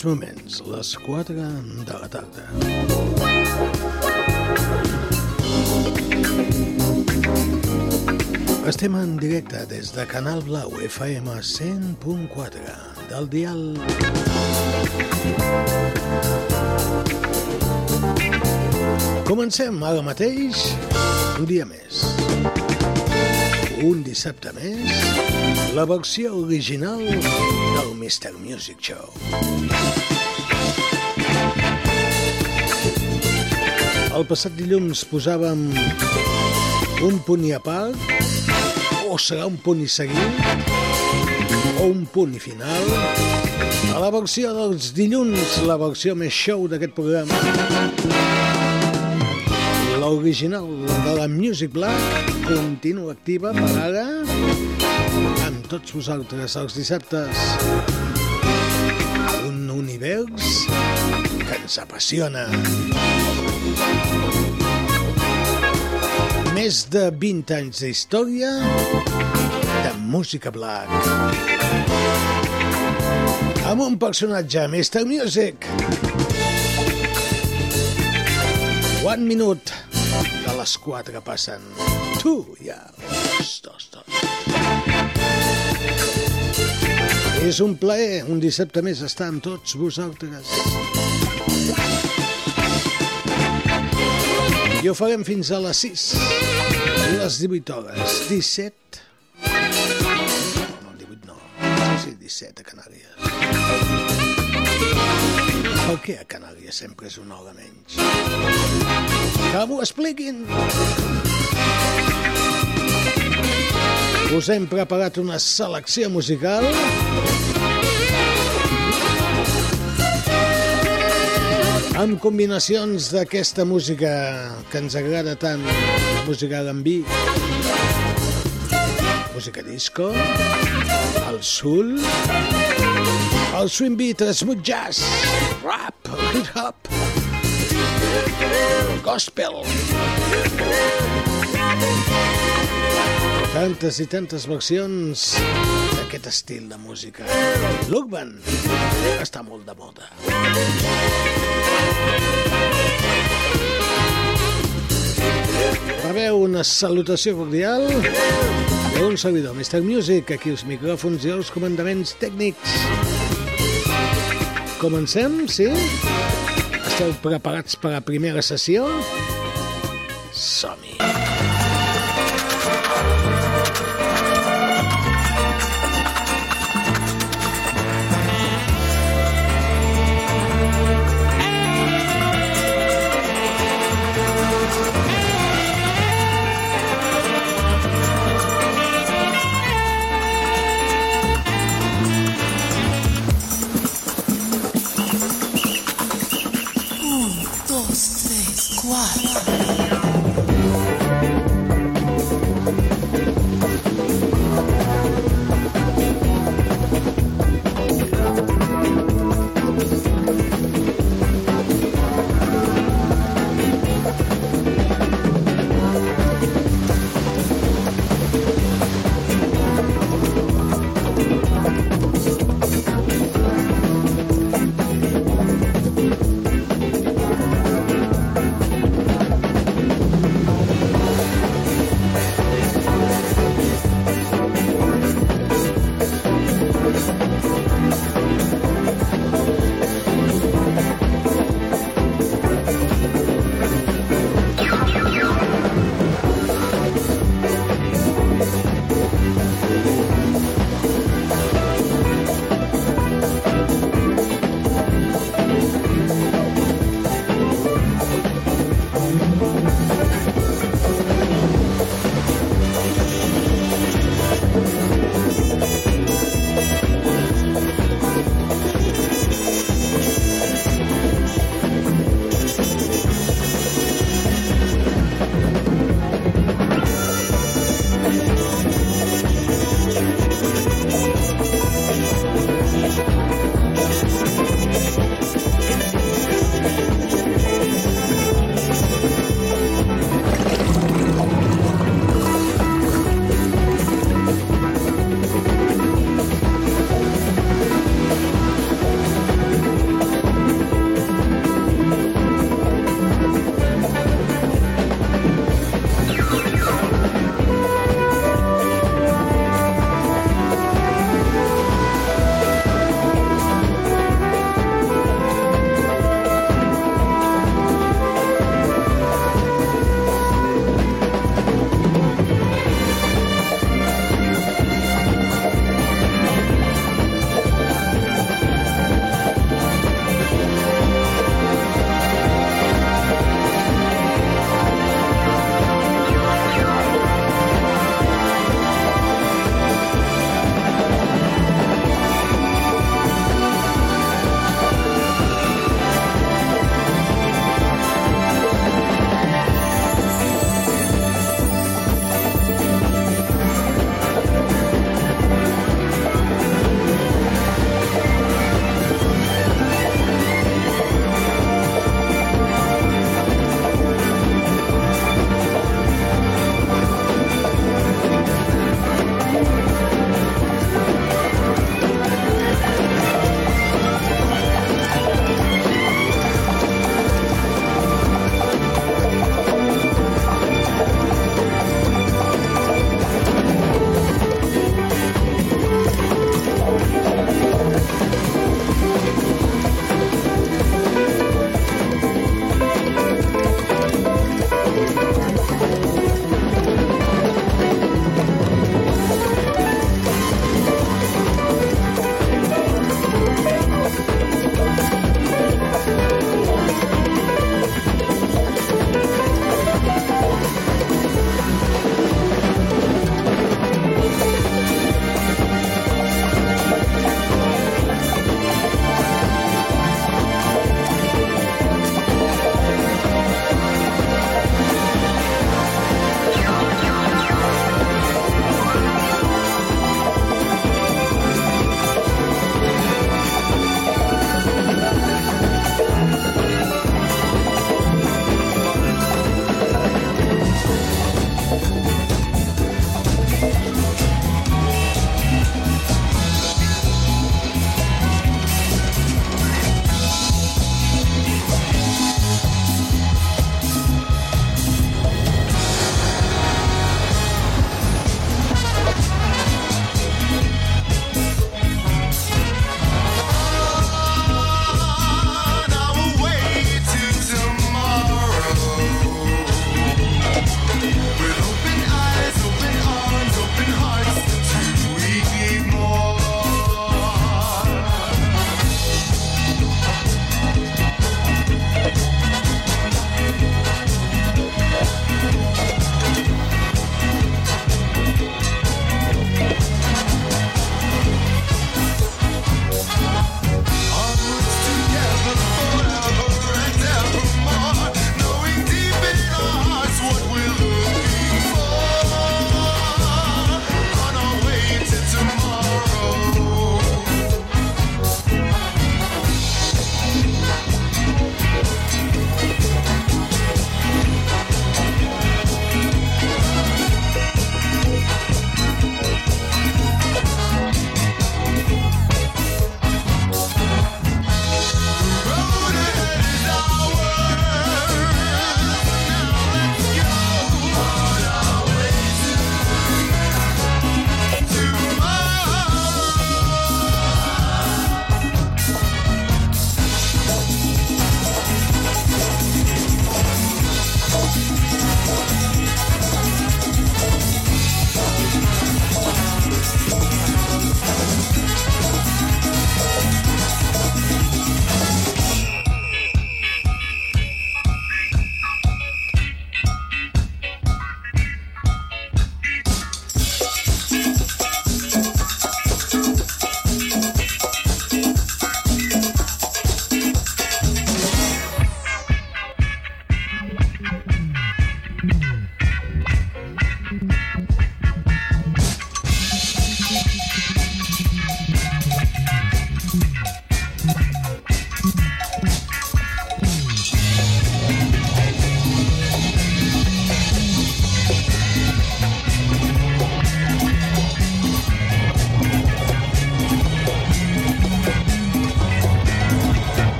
aquests moments, les 4 de la tarda. Estem en directe des de Canal Blau FM 100.4 del dial Comencem ara mateix un dia més. Un dissabte més, la versió original del Mr. Music Show. El passat dilluns posàvem un punt i a part, o serà un punt i seguit, o un punt i final. A la versió dels dilluns, la versió més show d'aquest programa, l'original de la Music Black continua activa per ara tots vosaltres els dissabtes. Un univers que ens apassiona. Més de 20 anys d'història de música black. Amb un personatge, Mr. Music. One minut de les 4 que passen. Tu, ja. Dos, dos, dos. És un plaer, un dissabte més, estar amb tots vosaltres. I ho farem fins a les 6, les 18 hores. 17... No, no, 18 no. Sí, 17 a Canàries. Per què a Canàries sempre és una hora menys? Que m'ho expliquin! Us hem preparat una selecció musical amb combinacions d'aquesta música que ens agrada tant, música R&B, música disco, el soul, el swing beat, smooth jazz, rap, hip hop, gospel. Tantes i tantes versions d'aquest estil de música. L'Urban està molt de moda. Rebeu una salutació cordial d'un servidor, Mr. Music, aquí els micròfons i els comandaments tècnics. Comencem, sí? Esteu preparats per a la primera sessió? Som-hi!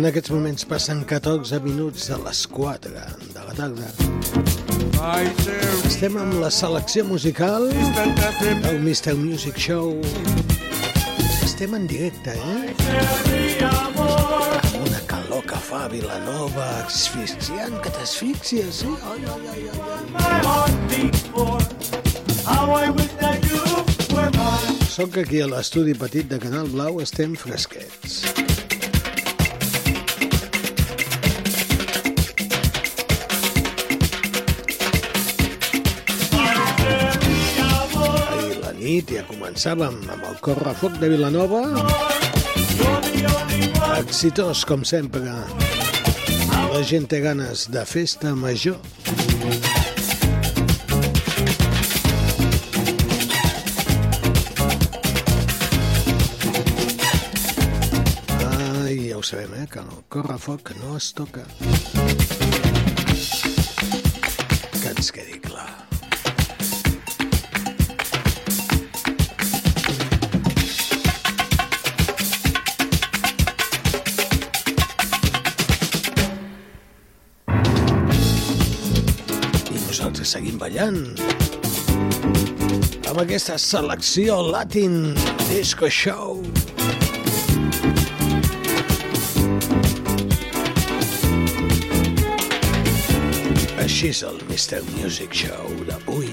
En aquests moments passen 14 minuts de les 4 de la tarda. Estem amb la selecció musical del Mr. Music Show. Estem en directe, eh? Una calor que fa Vilanova, asfixiant, que t'asfixies, eh? Ai, ai, ai, ai. Soc aquí a l'estudi petit de Canal Blau, estem fresquets. Nit ja començàvem amb el correfoc de Vilanova. Exitós, com sempre. La gent té ganes de festa major. Ai, ja ho sabem, eh, que el correfoc no es toca. Ballant amb aquesta selecció Latin Disco Show. Així és el Mr. Music Show d'avui.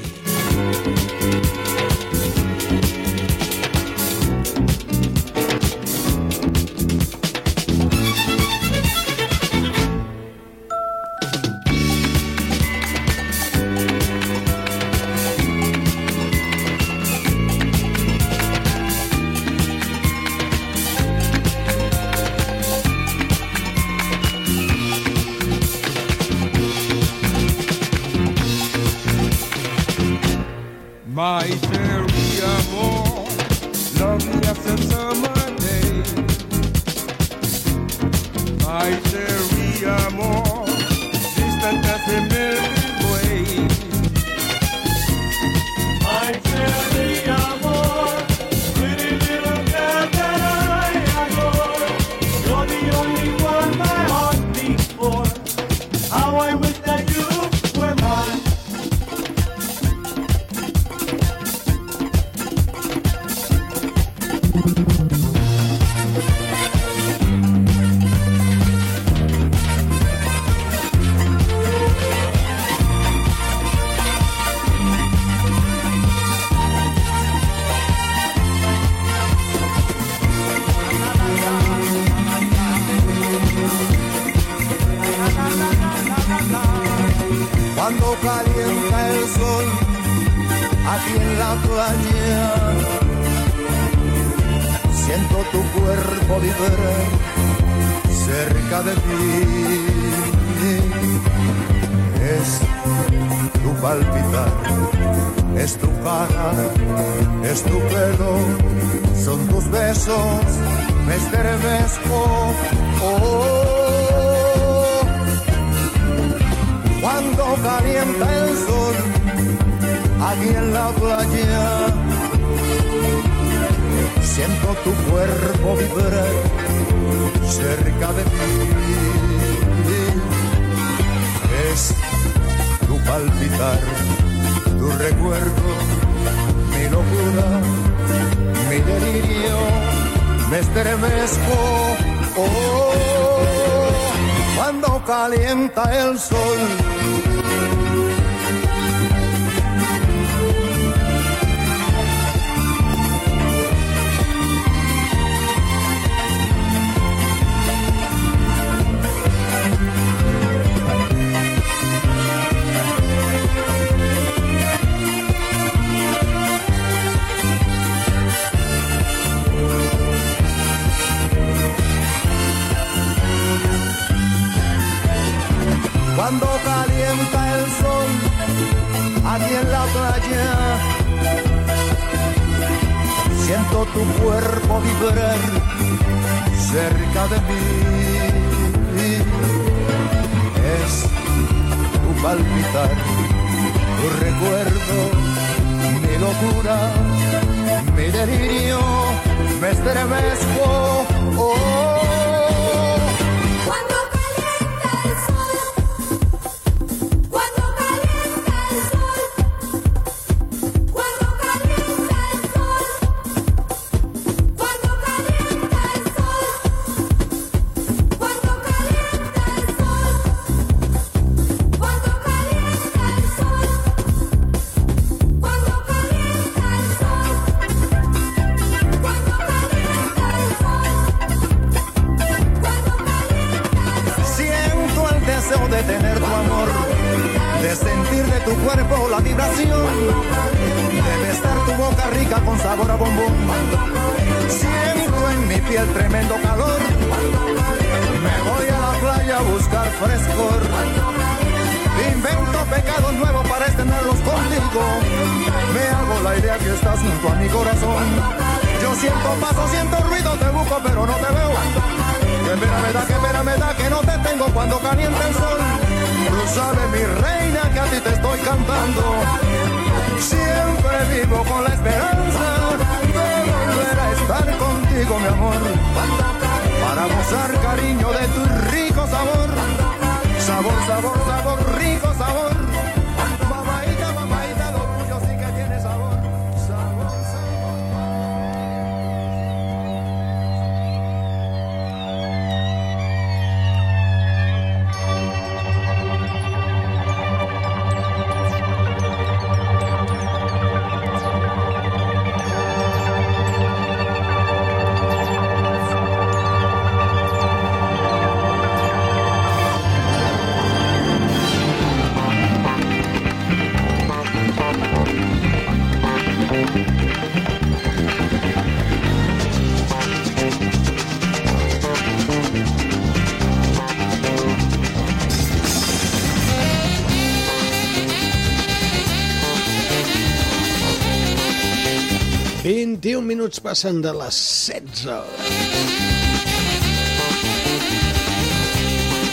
Minuts passen de les 16.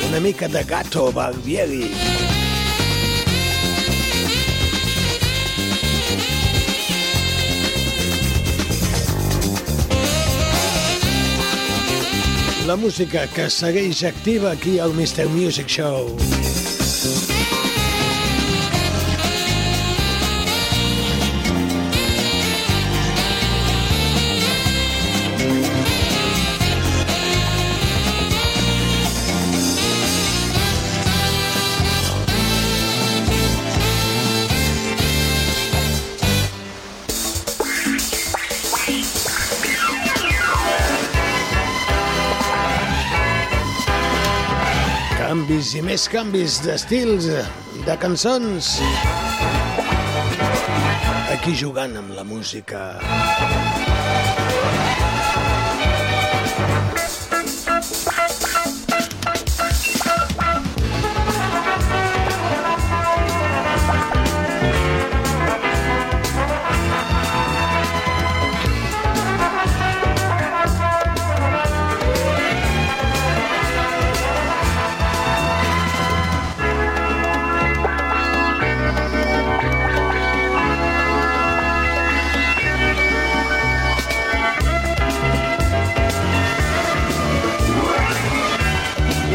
Una mica de gato Barbieri. La música que segueix activa aquí al Mr. Music Show. Canvis i més canvis d'estils, de cançons. Aquí jugant amb la música.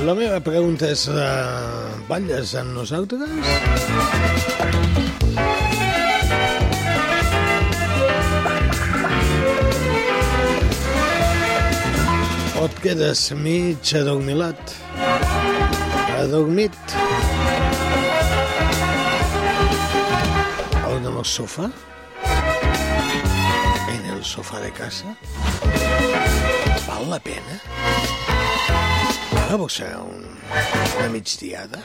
La meva pregunta és, uh, balles amb nosaltres? O et quedes mig adormilat? Adormit? O en el sofà? En el sofà de casa? Val la pena? Ara vol ser un, una migdiada?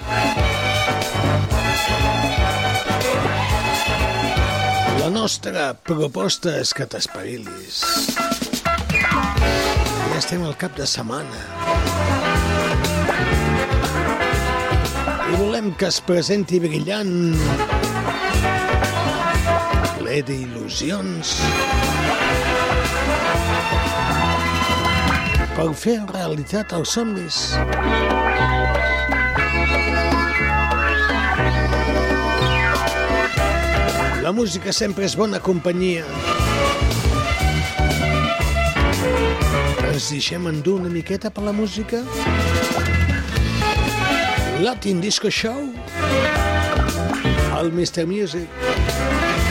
La nostra proposta és que t'espavilis. Ja estem al cap de setmana. I volem que es presenti brillant, ple d'il·lusions, per fer realitat els somnis. La música sempre és bona companyia. Ens deixem endur una miqueta per la música? Latin Disco Show? El Mr. Music.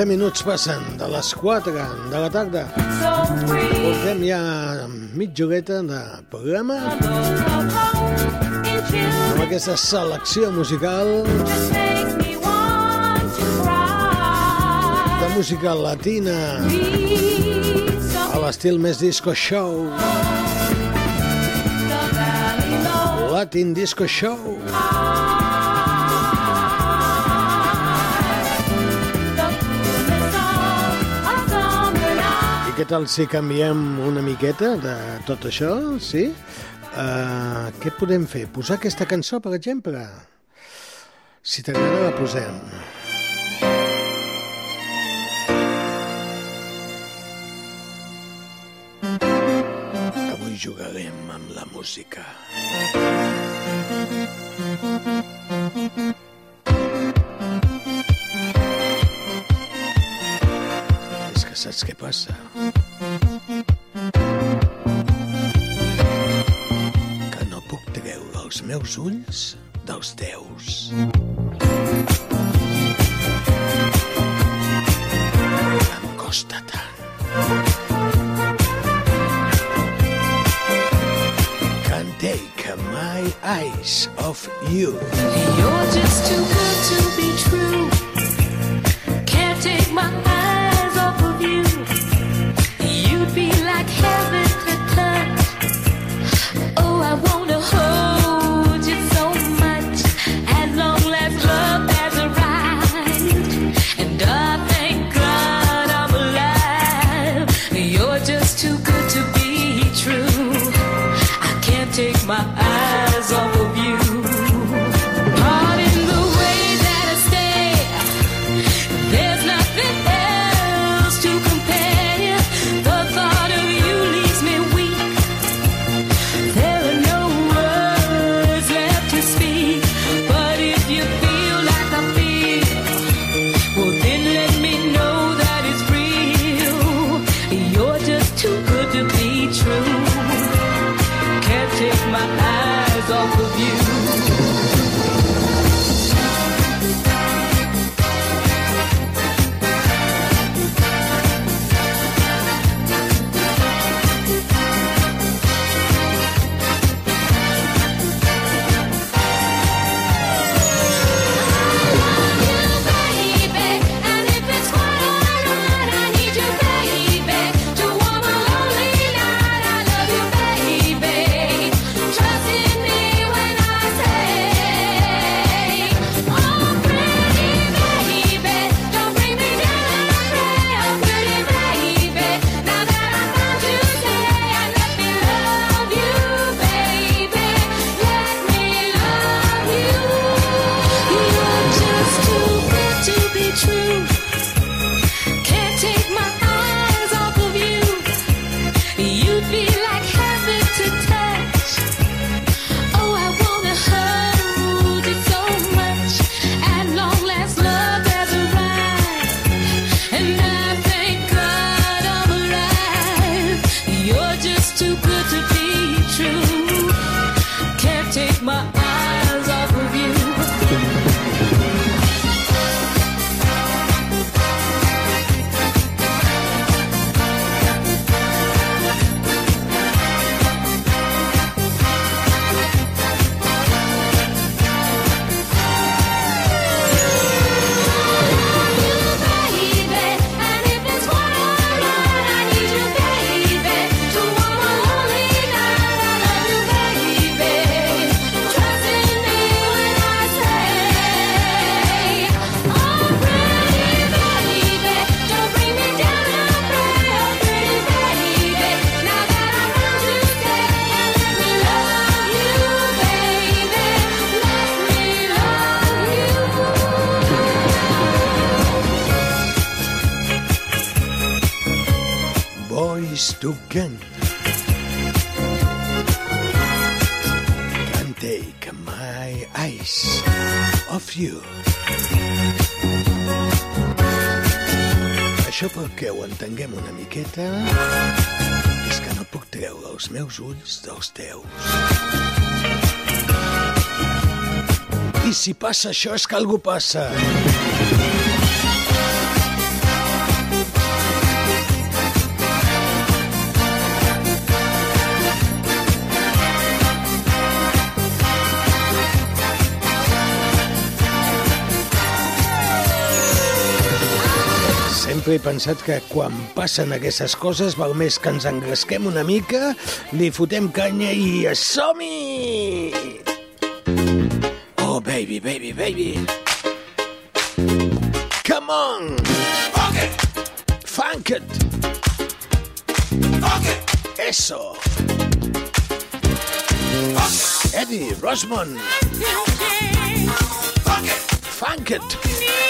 30 minuts passen de les 4 de la tarda. Portem ja mitja horeta de programa amb aquesta selecció musical de música latina a l'estil més disco show. Latin Disco Show. I què tal si canviem una miqueta de tot això, sí? Uh, què podem fer? Posar aquesta cançó, per exemple? Si t'agrada, la posem. Avui jugarem amb la música. És saps què passa? Que no puc treure els meus ulls dels teus. Em costa tant. Can't take my eyes off you. You're just too good to be true. Can't take my eyes els meus ulls dels teus. I si passa això és que algú passa. Sempre he pensat que quan passen aquestes coses val més que ens engresquem una mica, li fotem canya i som-hi! Oh, baby, baby, baby. Come on! Funk it! Funk it! Funk it! Eso! Funk it! Eddie Rosman! Funk it! Funk it! La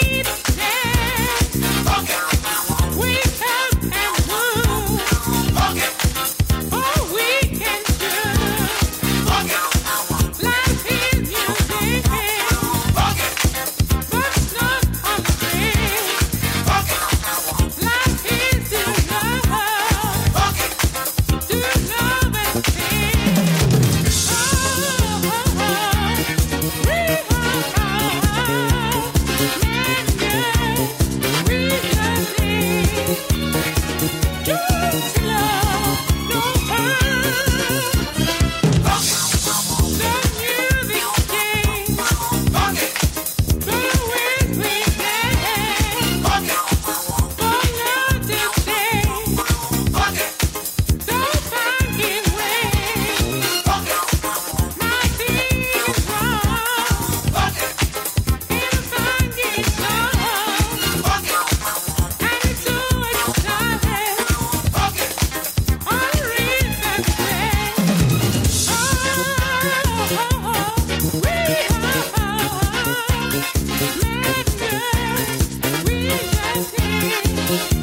thank you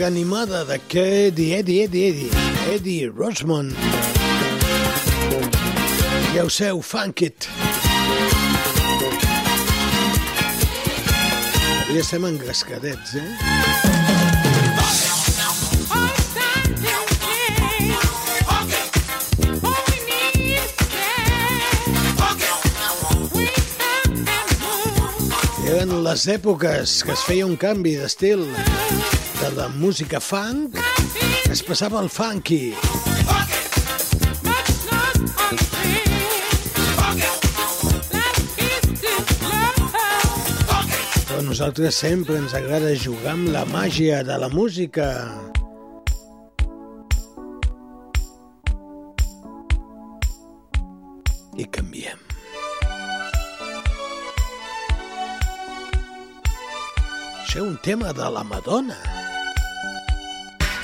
música animada d'aquest Eddie, Eddie, Eddie, Eddie Rosman. Ja ho seu, Funk It. Avui estem engrescadets, eh? Eren les èpoques que es feia un canvi d'estil de la música funk, es passava al funky. Però a nosaltres sempre ens agrada jugar amb la màgia de la música. I canviem. Això un tema de la Madonna.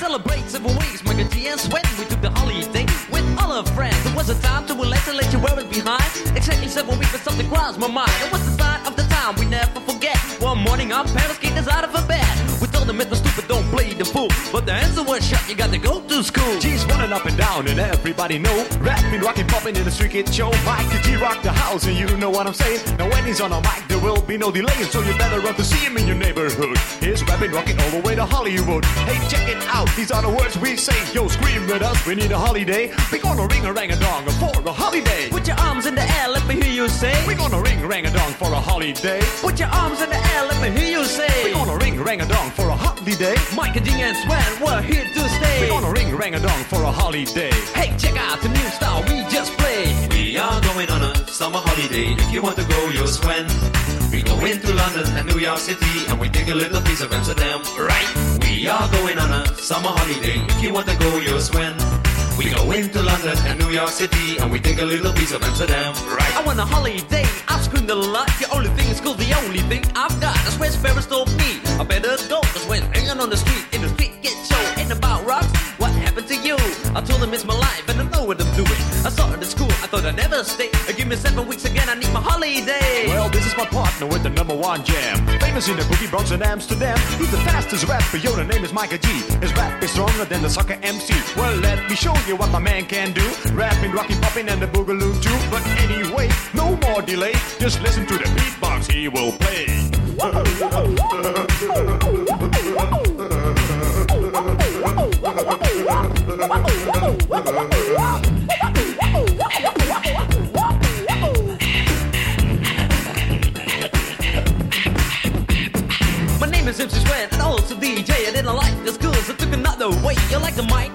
Celebrate seven weeks, Michael G and Sweat. We took the holiday with all our friends. It was a time to relax and let you wear it behind. Exactly seven weeks, but something crossed my mind. It was the sign of the time we never forget. One morning, our parents kicked us out of bed. We it was stupid, don't play the fool. But the answer was shut, you got to go to school. G's running up and down and everybody know. Rapping, rocking, popping in the street kid show Mike the G rock the house and you know what I'm saying. Now when he's on a mic there will be no delay So you better run to see him in your neighborhood. He's rapping, rocking all the way to Hollywood. Hey check it out, these are the words we say. Yo scream with us, we need a holiday. We gonna ring a rang a dong for a holiday. Put your arms in the air, let me hear you say. We're gonna ring rang a dong for a holiday. Put your arms in the air, let me hear you say. We gonna ring rang a dong for a holiday Mike and G and Sweat, we're here to stay. We're gonna ring rang a dong for a holiday Hey, check out the new style we just played. We are going on a summer holiday. If you want to go, you'll swim. We go into London and New York City and we take a little piece of Amsterdam, right? We are going on a summer holiday. If you want to go, you'll swim. We go into London and New York City and we take a little piece of Amsterdam, right? I want a holiday, I've screamed a lot. The only thing is cool, the only thing I've got. That's where Ferris told me. I better go, cause when hanging on the street, in the street get show, ain't about rocks. What happened to you? I told him it's my life and I know what I'm doing. I started at school, I thought I'd never stay. Give me seven weeks again, I need my holiday. Well, this is my partner with the number one jam. Famous in the boogie Bronx and Amsterdam. He's the fastest rapper, yo, the name is Micah G. His rap is stronger than the soccer MC. Well, let me show you what my man can do. Rapping, rocking, popping, and the boogaloo too. But anyway, no more delay. Just listen to the beatbox he will play.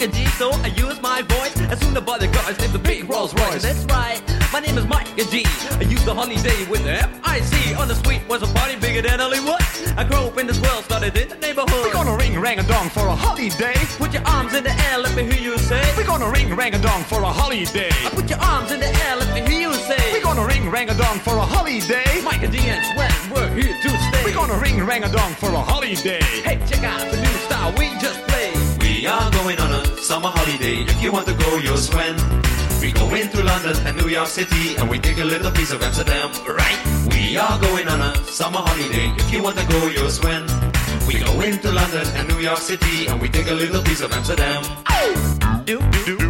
like the and G, so I use my voice. As soon as the guys named the big Rolls Royce. That's right, my name is Mike and G. I use the holiday with the F-I-C. On the street was a party bigger than Hollywood. I grew up in this world, started in the neighborhood. We're gonna ring rang a dong for a holiday. Put your arms in the air, let me hear you say. We're gonna ring rang a dong for a holiday. I Put your arms in the air, let me hear you say. We're gonna ring rang a dong for a holiday. Mike and G and Sweat, we're here to stay. We're gonna ring rang a dong for a holiday. Hey, check out the new style we just. We are going on a summer holiday. If you want to go, you'll swim. We go into London and New York City and we take a little piece of Amsterdam, right? We are going on a summer holiday. If you want to go, you'll swim. We go into London and New York City and we take a little piece of Amsterdam. Do, do, Do,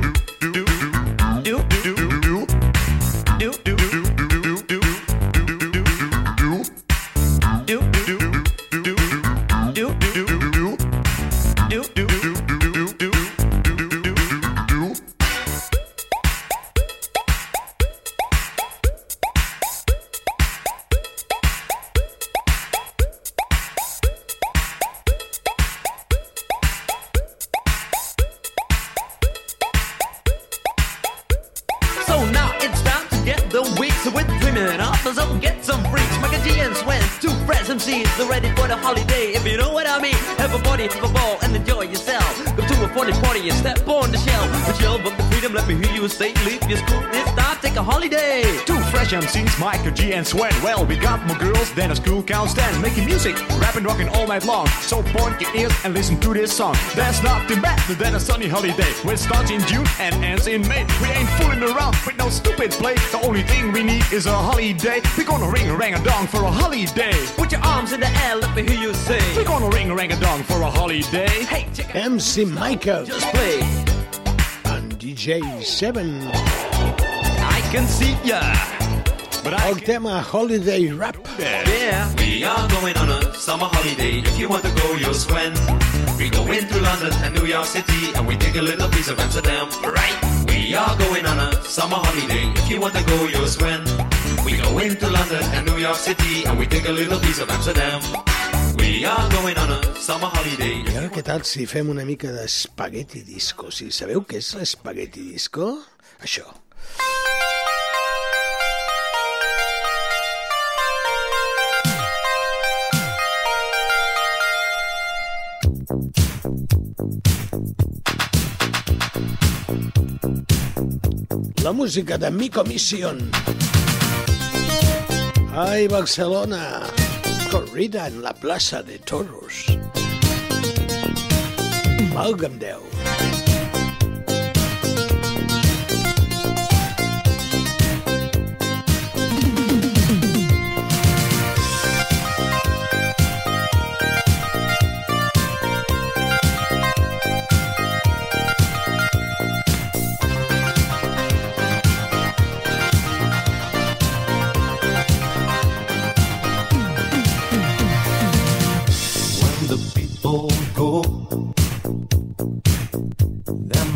MCs, Michael G and Sweat. Well, we got more girls than a school can stand. Making music, rapping, rocking all night long. So point your ears and listen to this song. There's nothing better than a sunny holiday. Which starts in June and ends in May. We ain't fooling around with no stupid play. The only thing we need is a holiday. We're gonna ring a rang a dong for a holiday. Put your arms in the air, let me hear you say. We're gonna ring a rang a dong for a holiday. Hey, check out, MC Michael just play. en DJ7. I can see ya. El tema Holiday Rap. Yeah. We are going on a summer holiday. If you want to go, you'll swim. We go into London and New York City and we take a little piece of Amsterdam, right? We are going on a summer holiday. If you want to go, you'll swim. We go into London and New York City and we take a little piece of Amsterdam. We are going on a summer holiday. I ara què tal si fem una mica d'espagueti disco? Si sabeu què és l'espagueti disco? Això. La música de Mico Mission. Ai, Barcelona. Corrida en la plaça de Toros. Valga'm Déu.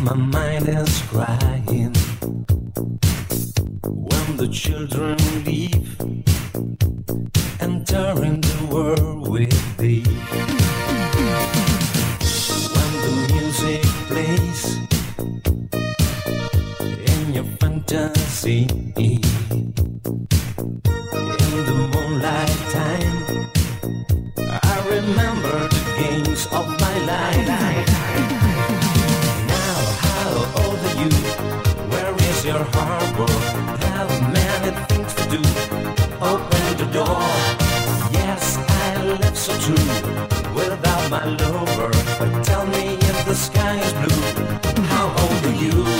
My mind is crying. When the children leave, entering the world with thee. When the music plays in your fantasy, door. Yes, I live so true without my lover. But tell me if the sky is blue. How old are you?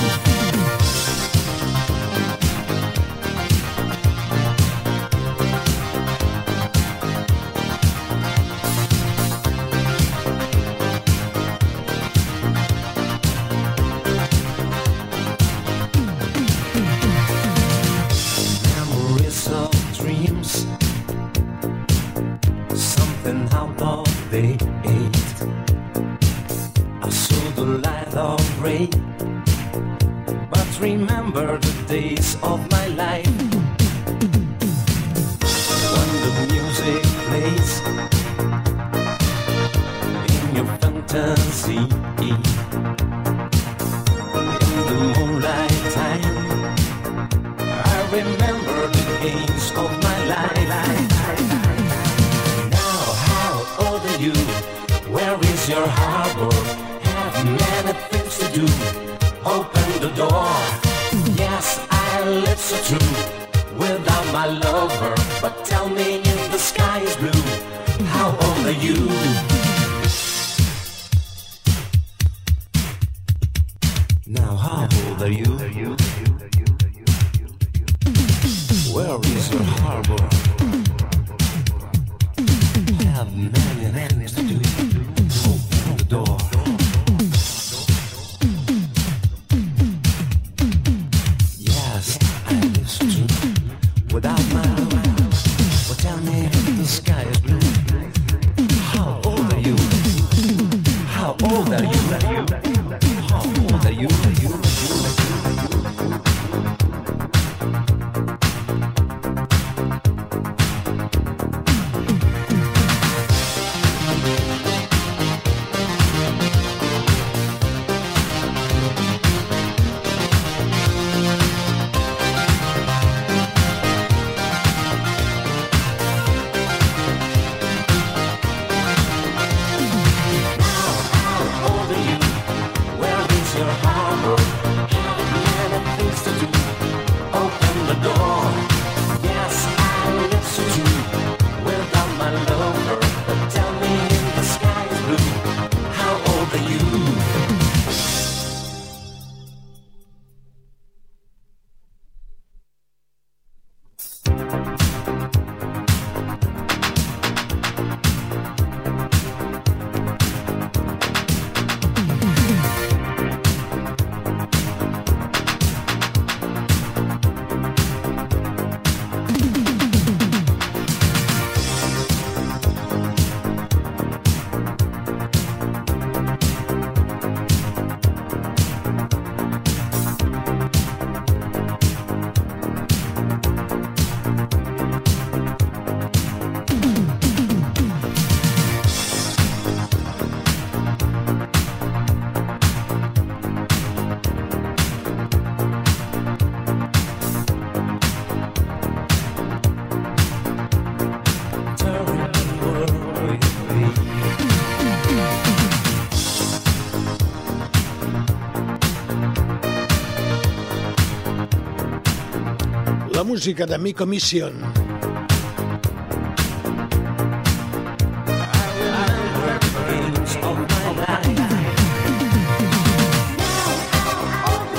música de Mico Mission.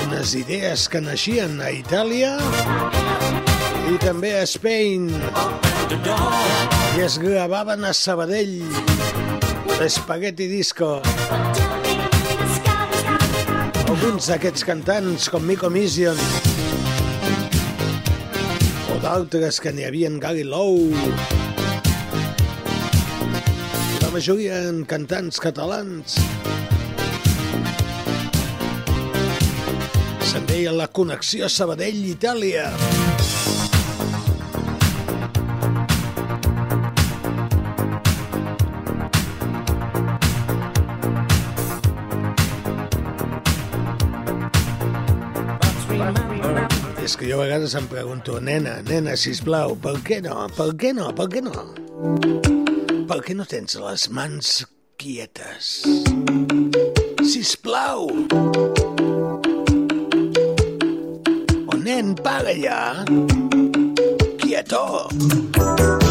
Unes idees que naixien a Itàlia i també a Spain. I es gravaven a Sabadell L'Espagueti Disco. Alguns d'aquests cantants com Mico Mission d'altres que n'hi havia en Gary Lou. La majoria en cantants catalans. Se'n deia la connexió Sabadell-Itàlia. Sabadell-Itàlia. vegades em pregunto, nena, nena, si plau, per què no? Per què no? Per què no? Per què no tens les mans quietes? Si plau. O oh, nen, para ja. Quieto. Quieto.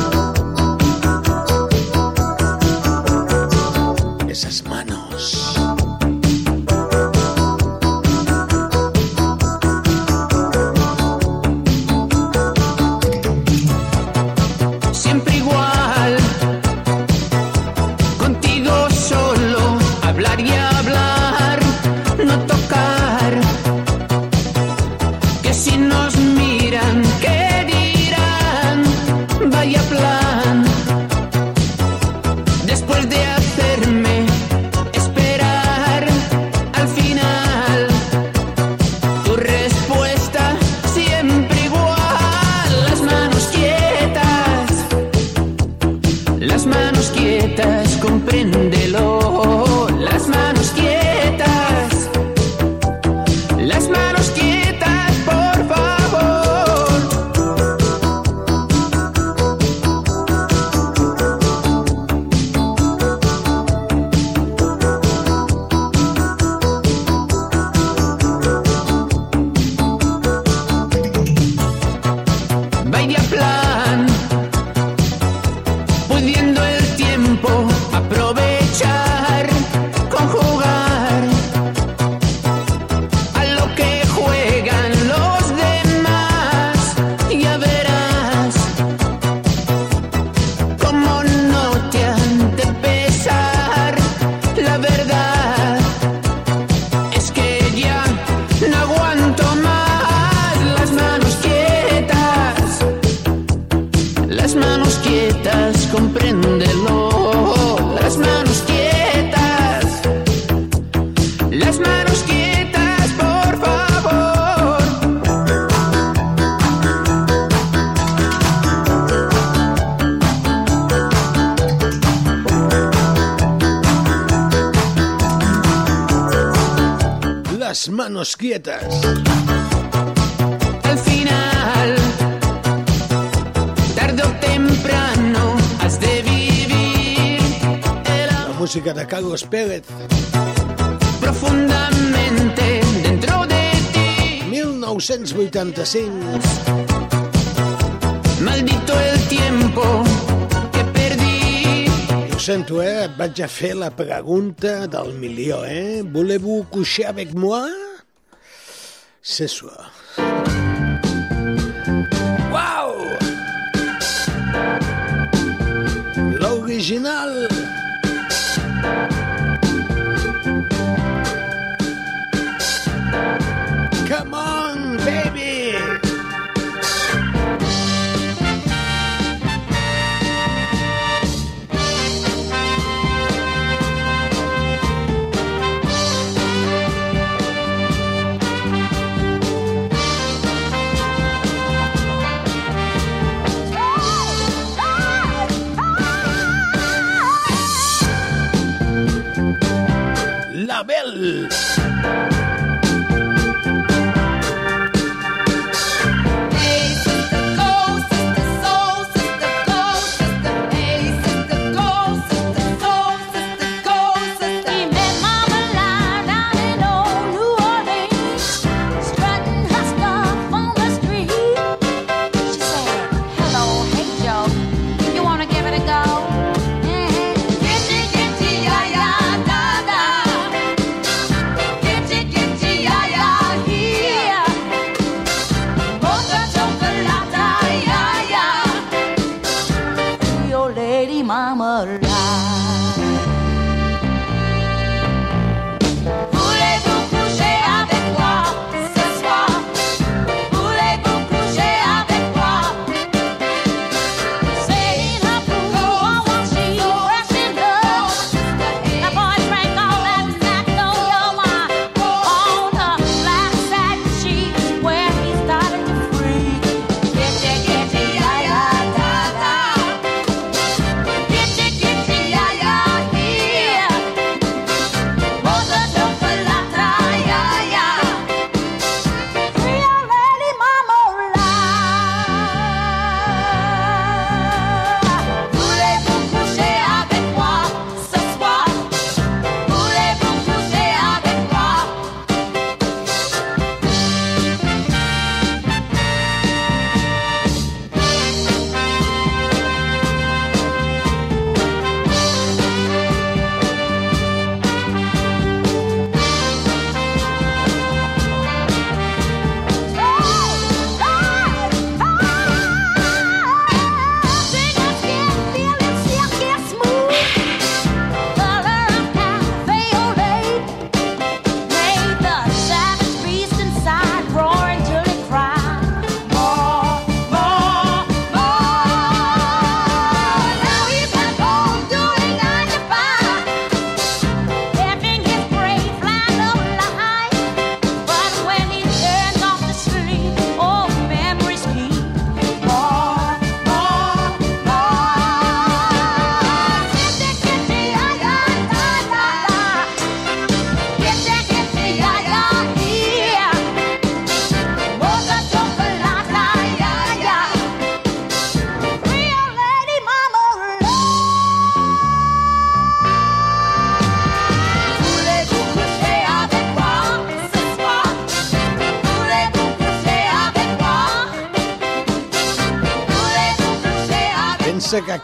las manos quietas. Al final, tarde o temprano, has de vivir. La música de Carlos Pérez. Profundamente dentro de ti. 1985. Maldito el tiempo. sento, eh? Et vaig a fer la pregunta del milió, eh? Voleu-vous coucher avec moi? C'est soir.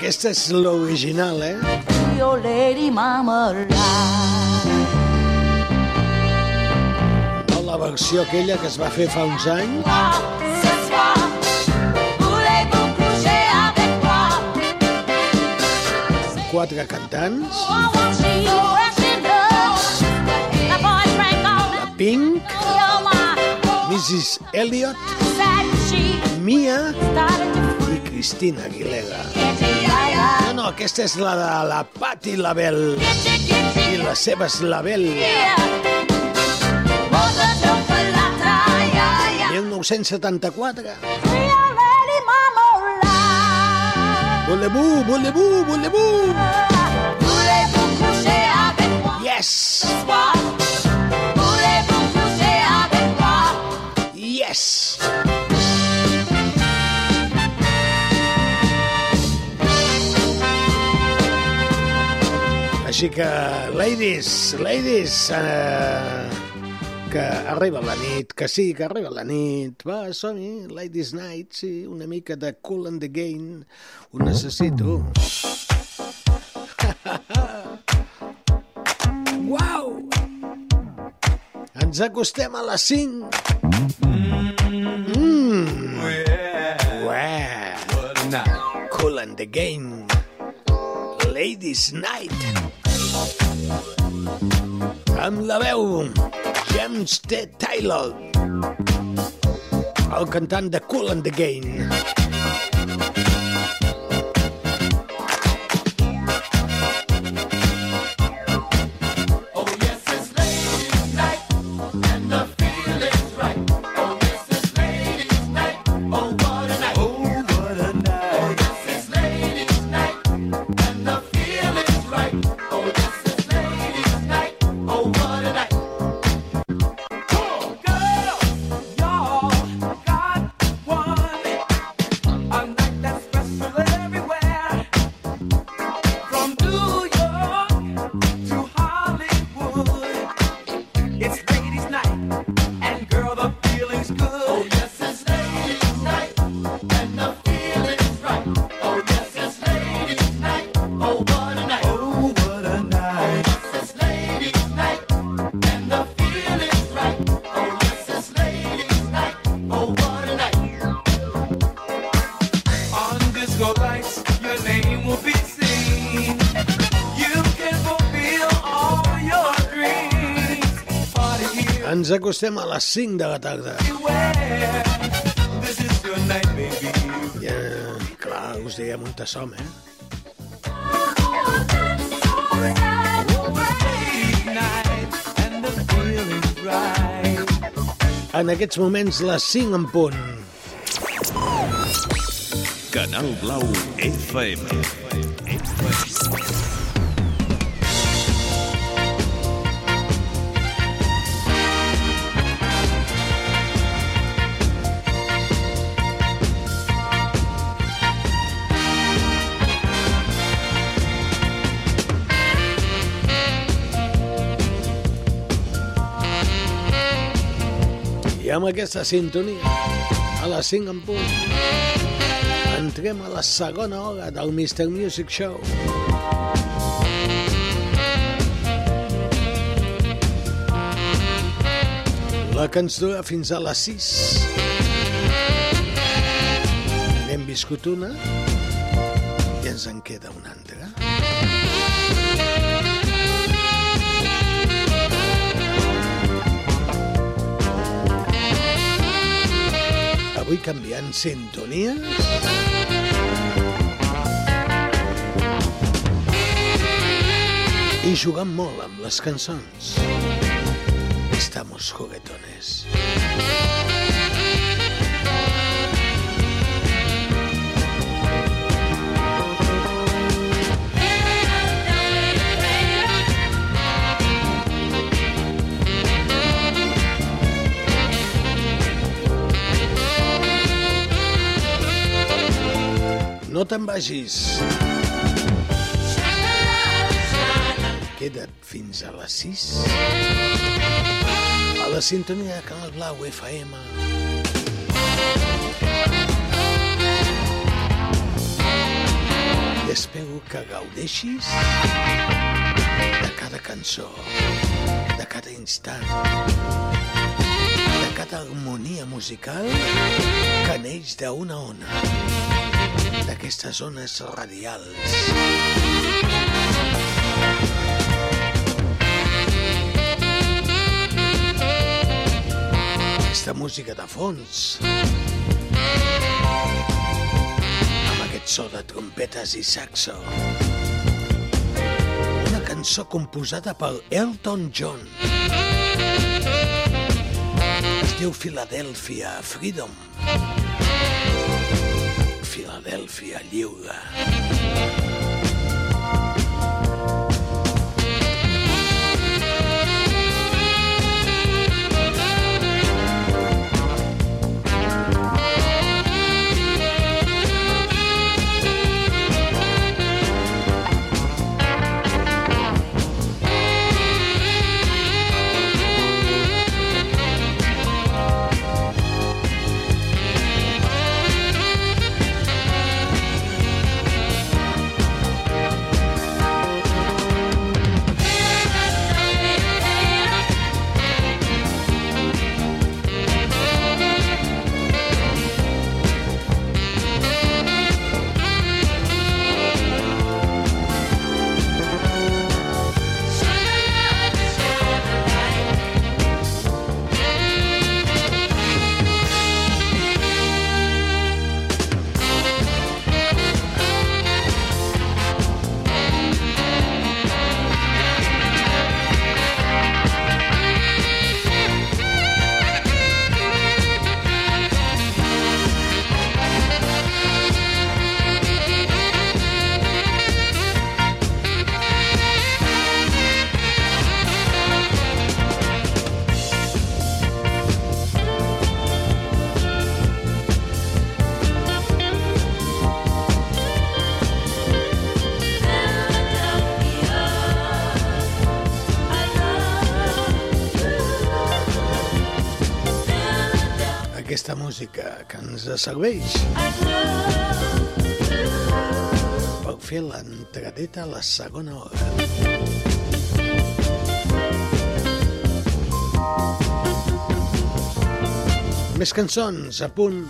Aquesta és l'original, eh? Your lady mama la. la versió aquella que es va fer fa uns anys. Quatre cantants. La Pink. Mrs. Elliot. Mia. i Cristina Aguilera no, aquesta és la de la Patti Label i les seves Label. 1974. Volebú, volebú, volebú. Yes! Yes! Així que, ladies, ladies, eh, que arriba la nit, que sí, que arriba la nit. Va, som-hi, ladies night, sí, una mica de cool and the game. Ho necessito. Uau! Ens acostem a les 5. Mm. Uau! Cool and the game. Ladies night. Amb la veu James T. Taylor. El cantant de Cool and the Game. Ens acostem a les 5 de la tarda. Ja, clar, us diguem on som, eh? En aquests moments, les 5 en punt. Canal Blau FM. I amb aquesta sintonia, a les 5 en punt, entrem a la segona hora del Mr. Music Show. La que ens dura fins a les 6. N'hem viscut una i ens en queda una Avui canviant sintonies. I jugant molt amb les cançons. Estamos juguetones. Te'n vagis. Queda't fins a les 6 a la sintonia de Canal Blau FM. I espero que gaudeixis de cada cançó, de cada instant, de cada harmonia musical que neix d'una ona, aquestes zones radials. Aquesta música de fons. Amb aquest so de trompetes i saxo. Una cançó composada pel Elton John. Es diu Philadelphia Freedom Freedom. Filadélfia Lliure. serveix. per fer l'entradeta a la segona hora. Més cançons a punt.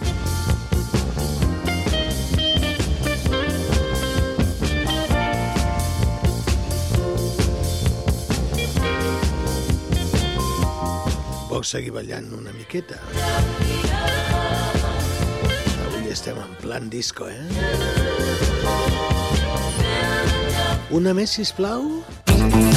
Vols seguir ballant una miqueta? Yeah, yeah estem en plan disco, eh? Una més, sisplau. plau.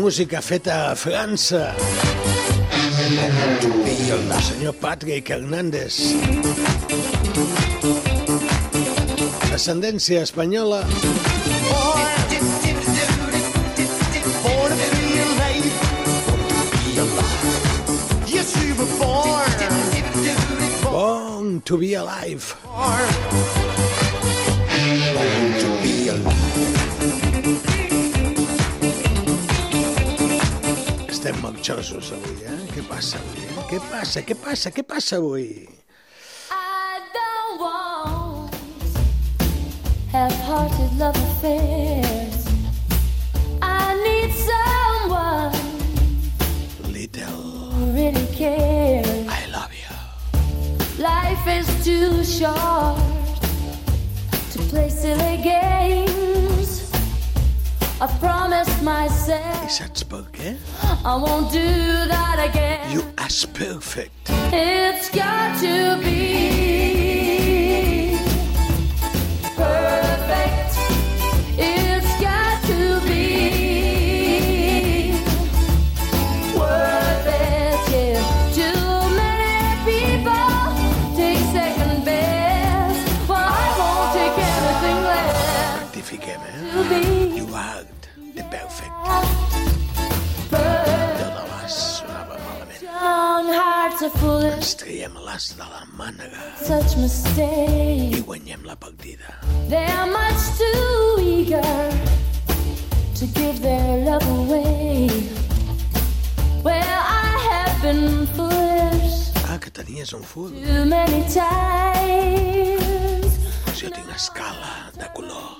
música feta a França. I el senyor Patrick Hernández. Ascendència espanyola. Born to be alive. Born to be alive. Estem marxosos avui, eh? Què passa avui, eh? Què passa, què passa, què passa avui? I don't want half-hearted love affairs. I need someone Little, who really cares. I love you. Life is too short to play silly games. I've promised myself I saps per què? I won't do that again. You as perfect. It's got to be l'as de la mànega i guanyem la partida. They're much too eager to give their love away. Well, I have been foolish Ah, que tenies un full. too many times. Jo tinc escala de color.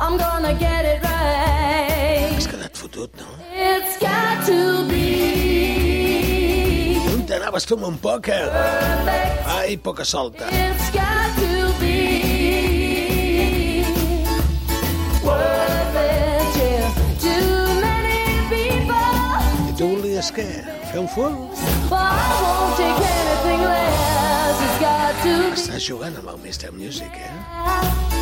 I'm gonna get it right. Has quedat fotut, no? It's got to be On t'anaves tu amb perfect. Ai, poca solta. It's got to be worth it. Yeah. Too many people. I tu volies què? Fer un be Estàs jugant amb el Mr. Music, eh?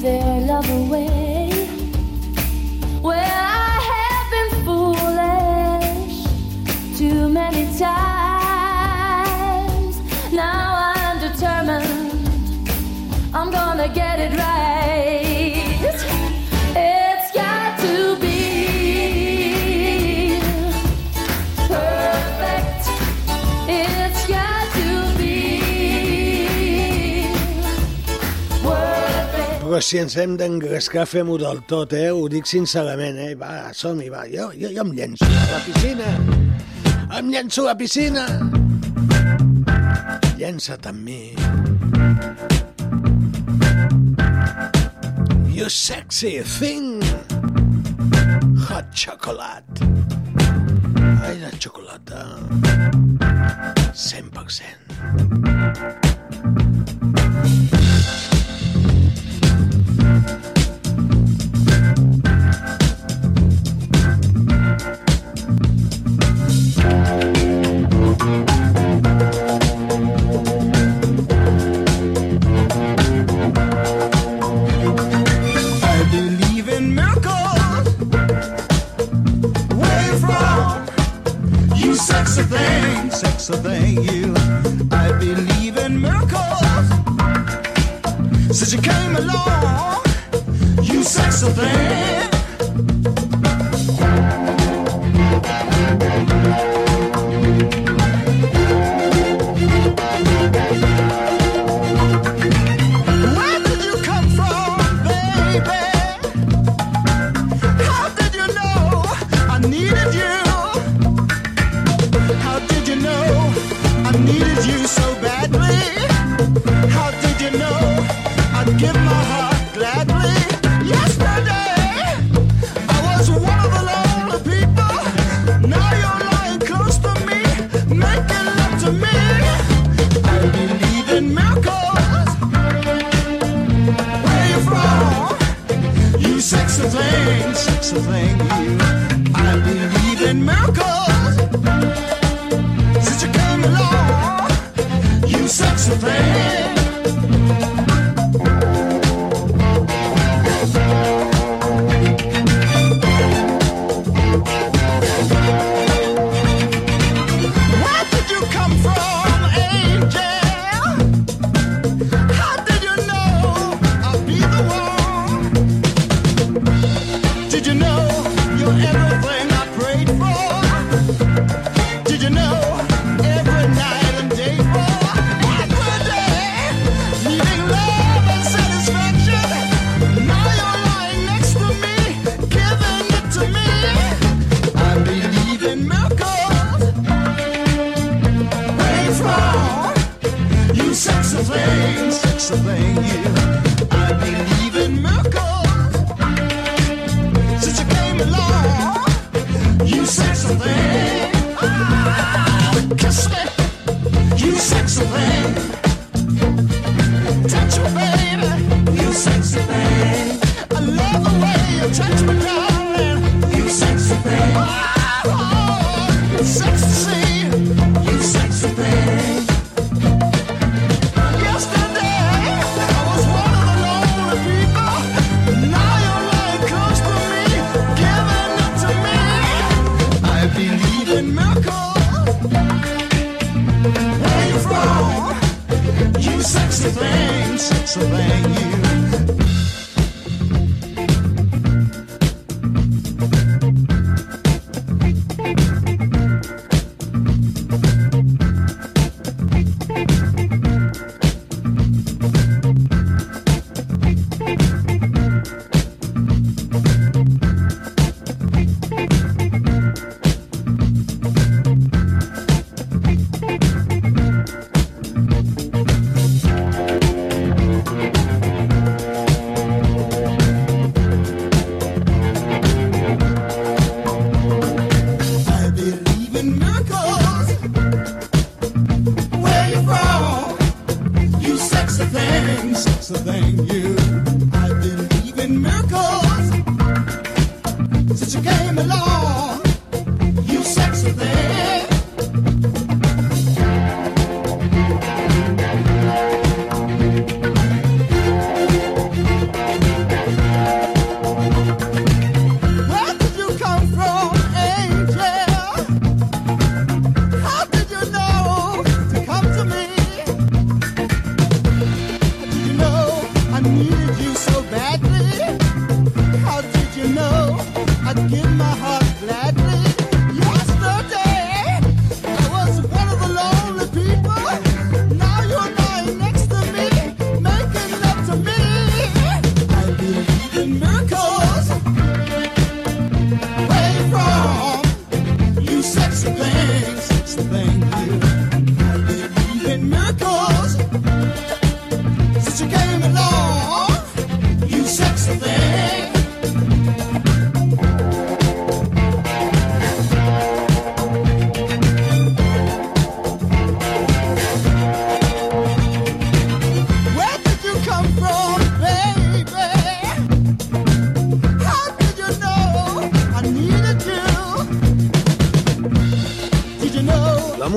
Their love away. Però si ens hem d'engrescar, fem-ho del tot, eh? Ho dic sincerament, eh? Va, som-hi, va. Jo, jo, jo em llenço a la piscina. Em llenço a la piscina. Llença't amb mi. You sexy thing. Hot chocolate. Ai, la xocolata. 100%.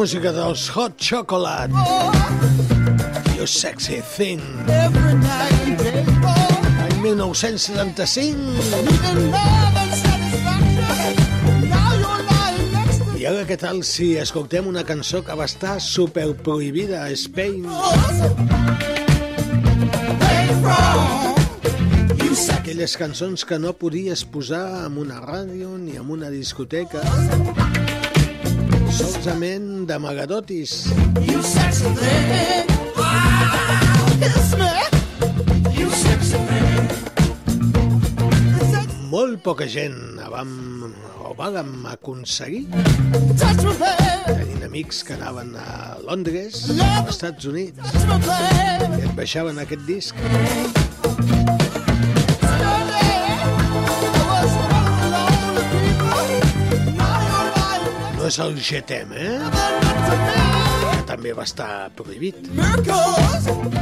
música dels Hot Chocolate. You sexy thing. Any 1975. I ara què tal si escoltem una cançó que va estar superprohibida a Spain? Aquelles cançons que no podies posar en una ràdio ni en una discoteca Solsament de d'amagadotis. You Molt poca gent vam, o vam aconseguir tenint amics que anaven a Londres, als Estats Units, i et baixaven aquest disc. és el GTM, eh? Que també va estar prohibit.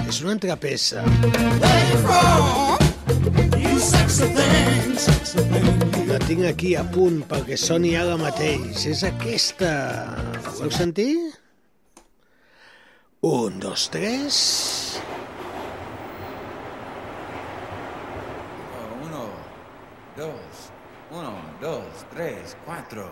És una altra peça. La tinc aquí a punt perquè soni ara mateix. És aquesta. Voleu sentir? Un, dos, tres... Uno, dos, uno, dos, tres, cuatro...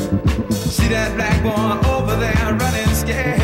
that black boy over there running scared.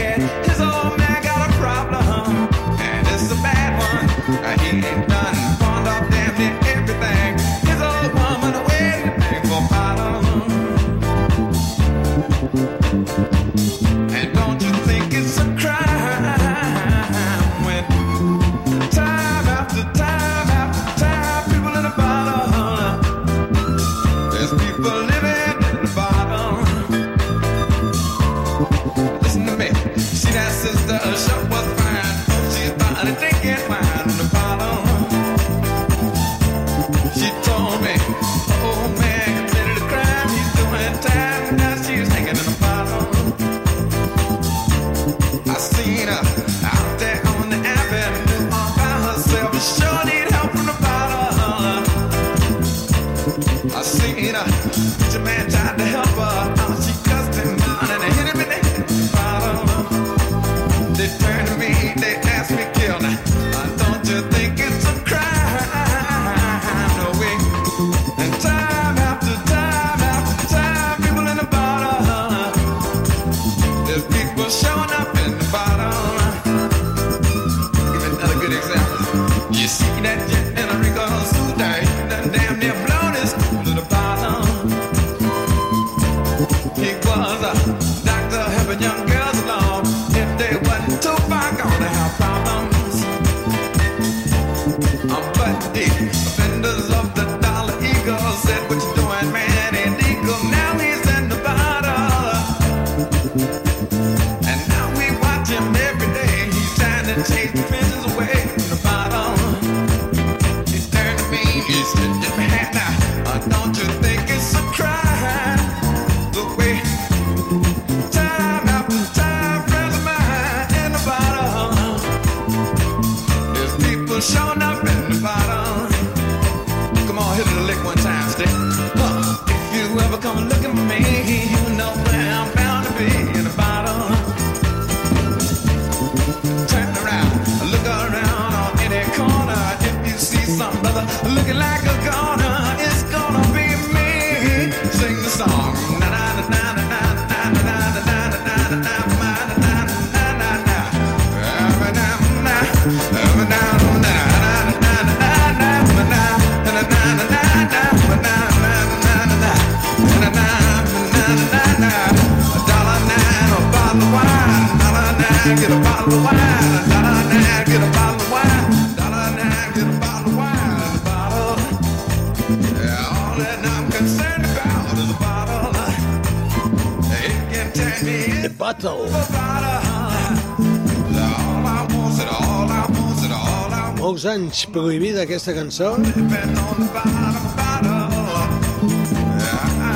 menys prohibida aquesta cançó.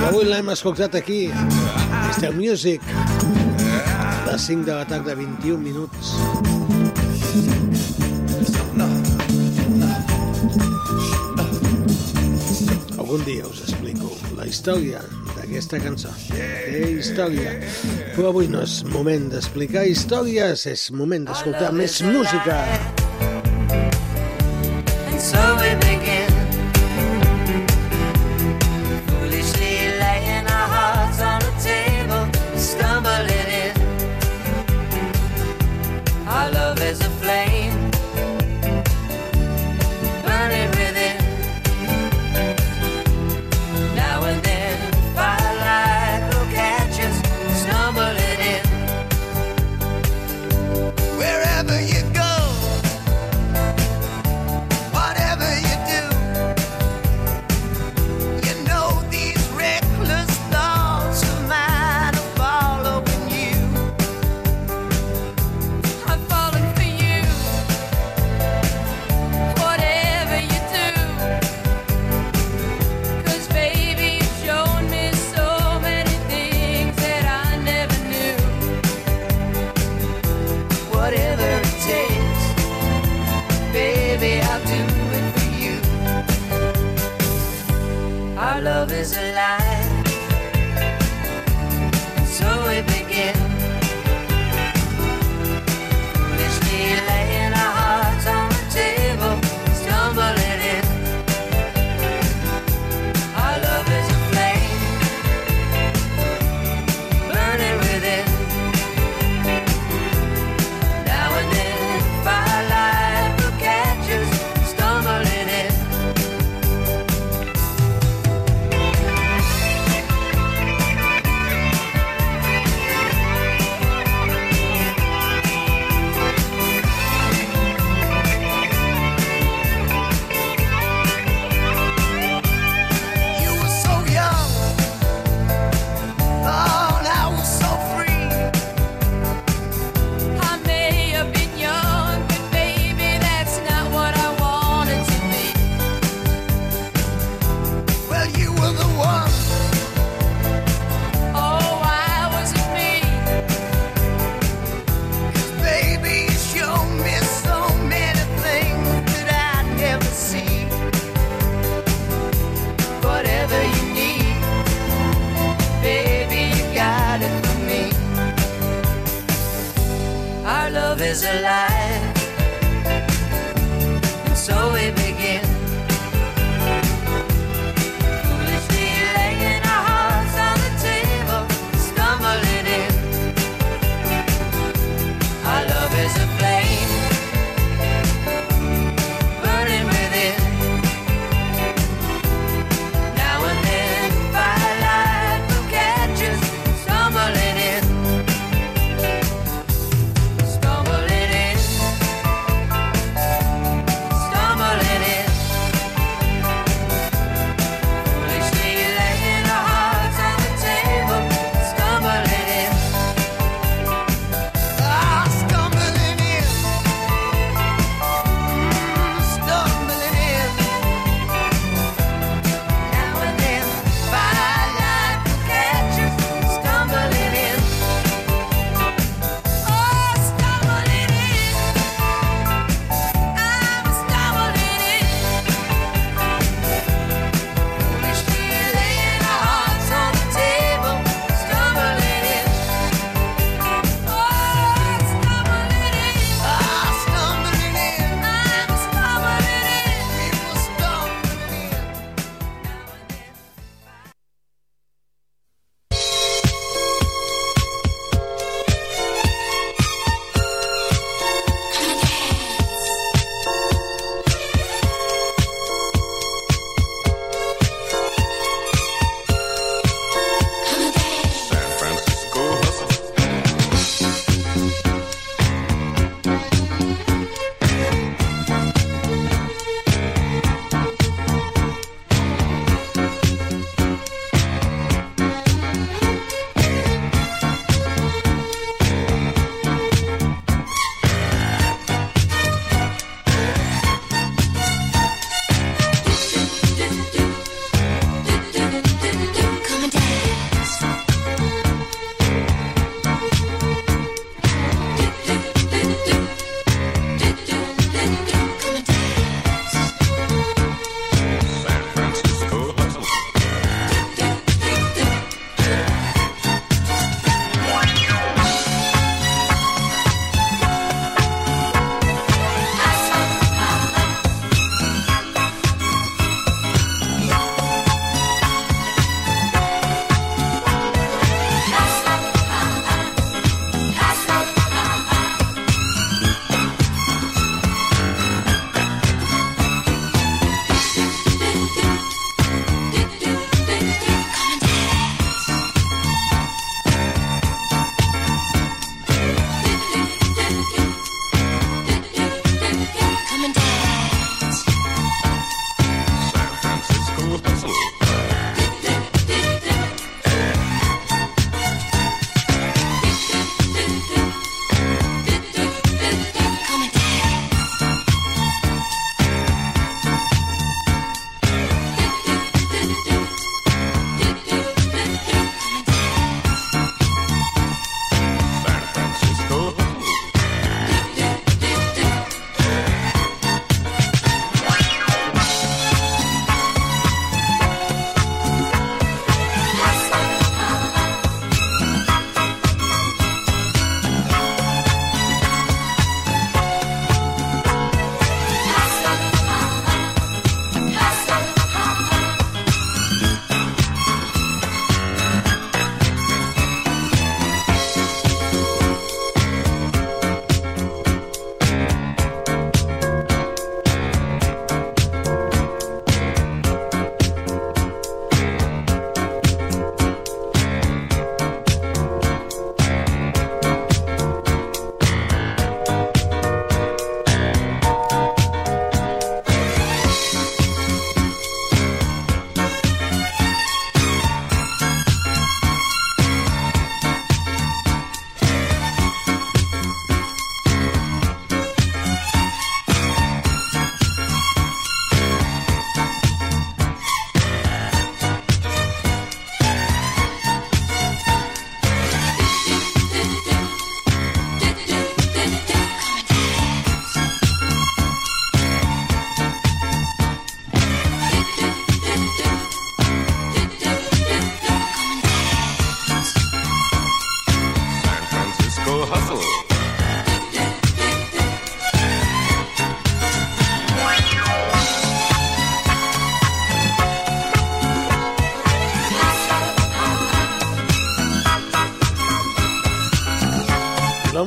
I avui l'hem escoltat aquí, Mr. Music, a les 5 de la tarda, 21 minuts. Algun dia us explico la història d'aquesta cançó. Té història. Però avui no és moment d'explicar històries, és moment d'escoltar més música. Música.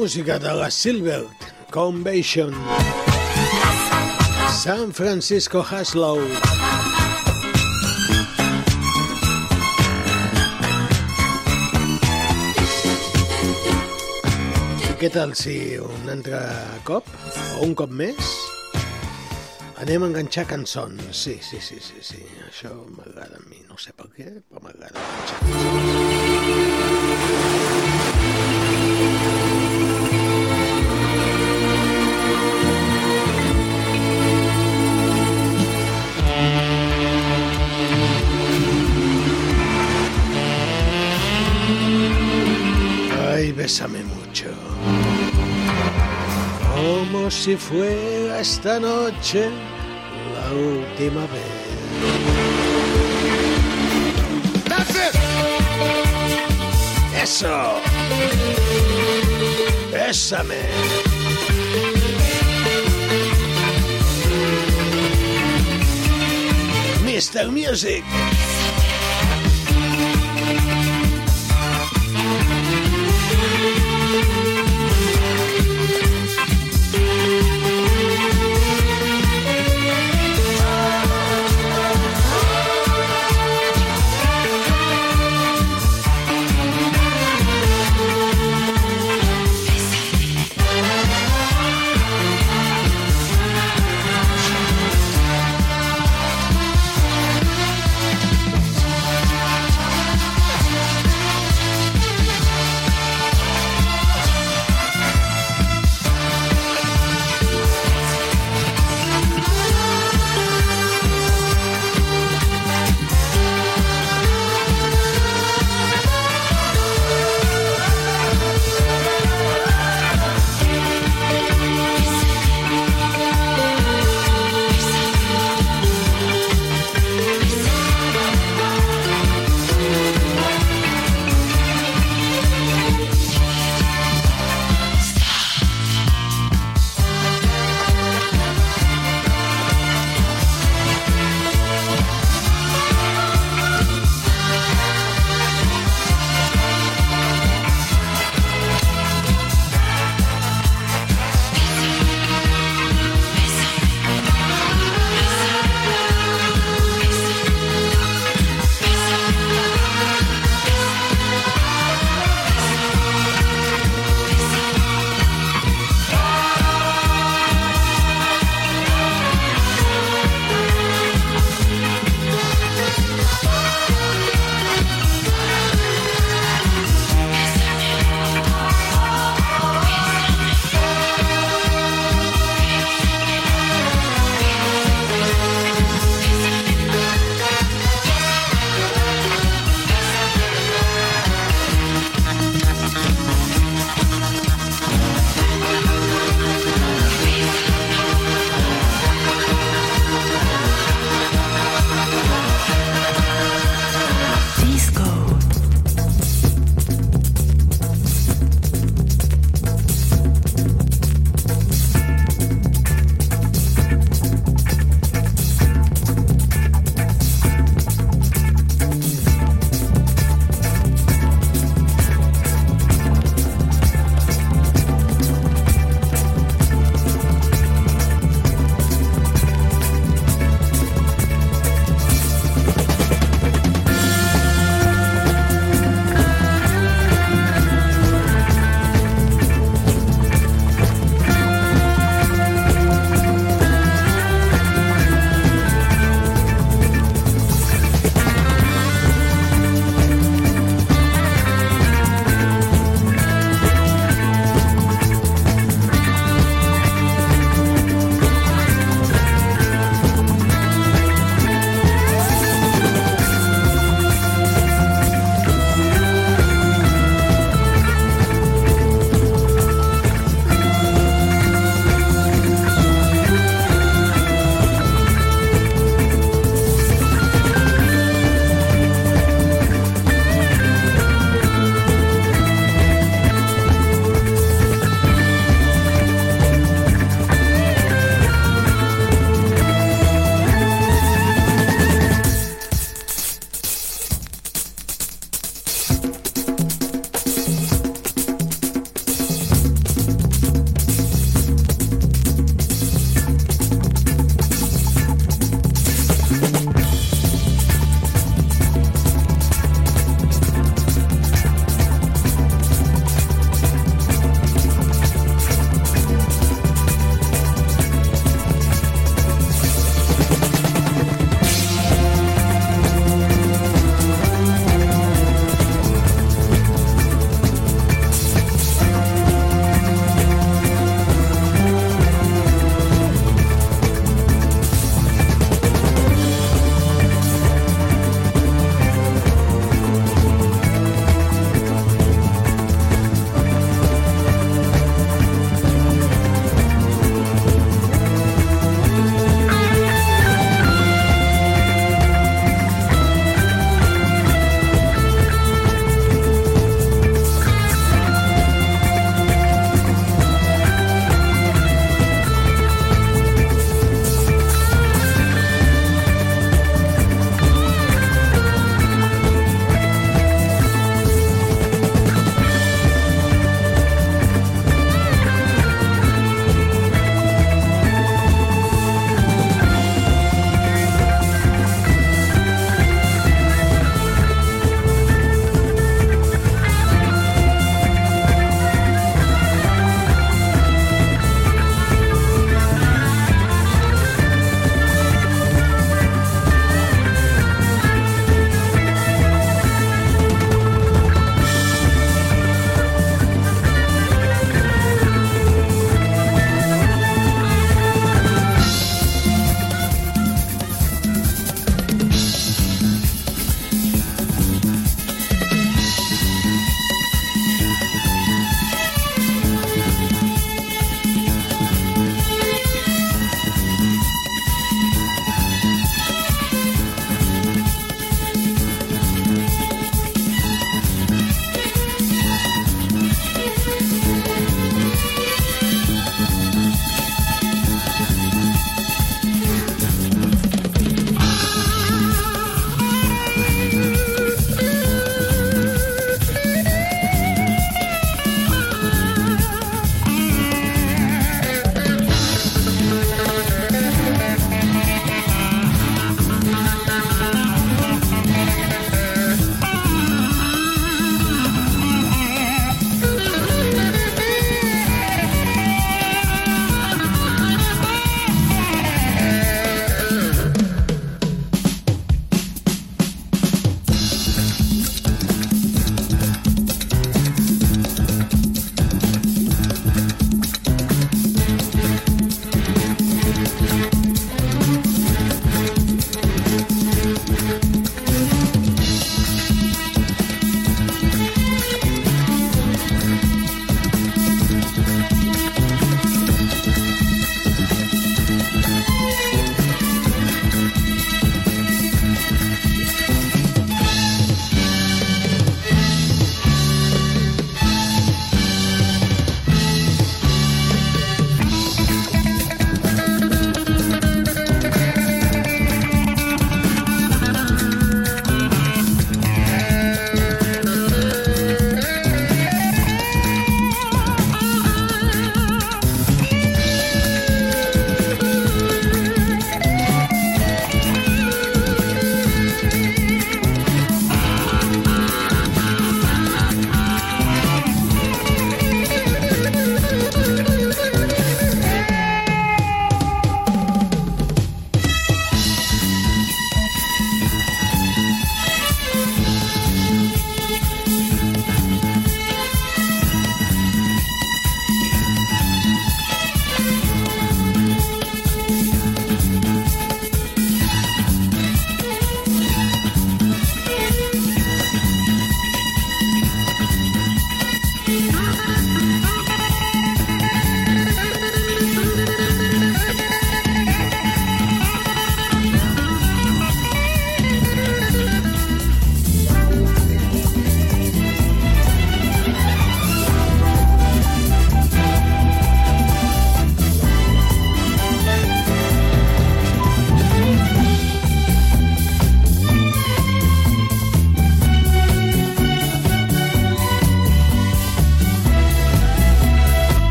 Música de la Silver Convention. San Francisco Haslow. Què tal si un altre cop, o un cop més, anem a enganxar cançons? Sí, sí, sí, sí, sí. això m'agrada a mi, no sé per què, però m'agrada enganxar cançons. Ay, bésame mucho. Como si fuera esta noche la última vez. That's it. Eso. Bésame. Mr. Music.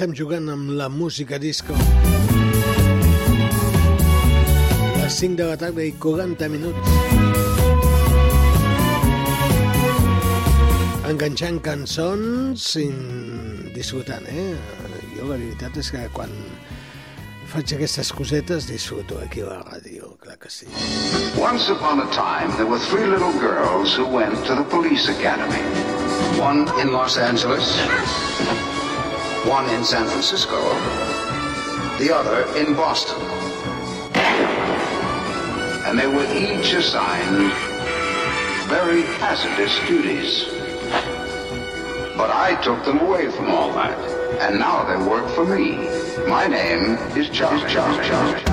Estem jugant amb la música disco. Les 5 de la tarda i 40 minuts. Enganxant cançons i disfrutant, eh? Jo la veritat és que quan faig aquestes cosetes disfruto aquí a la ràdio, clar que sí. Once upon a time, there were three little girls who went to the police academy. One in Los Angeles, one in San Francisco, the other in Boston. And they were each assigned very hazardous duties. But I took them away from all that, and now they work for me. My name is Charlie. Charlie. Charlie.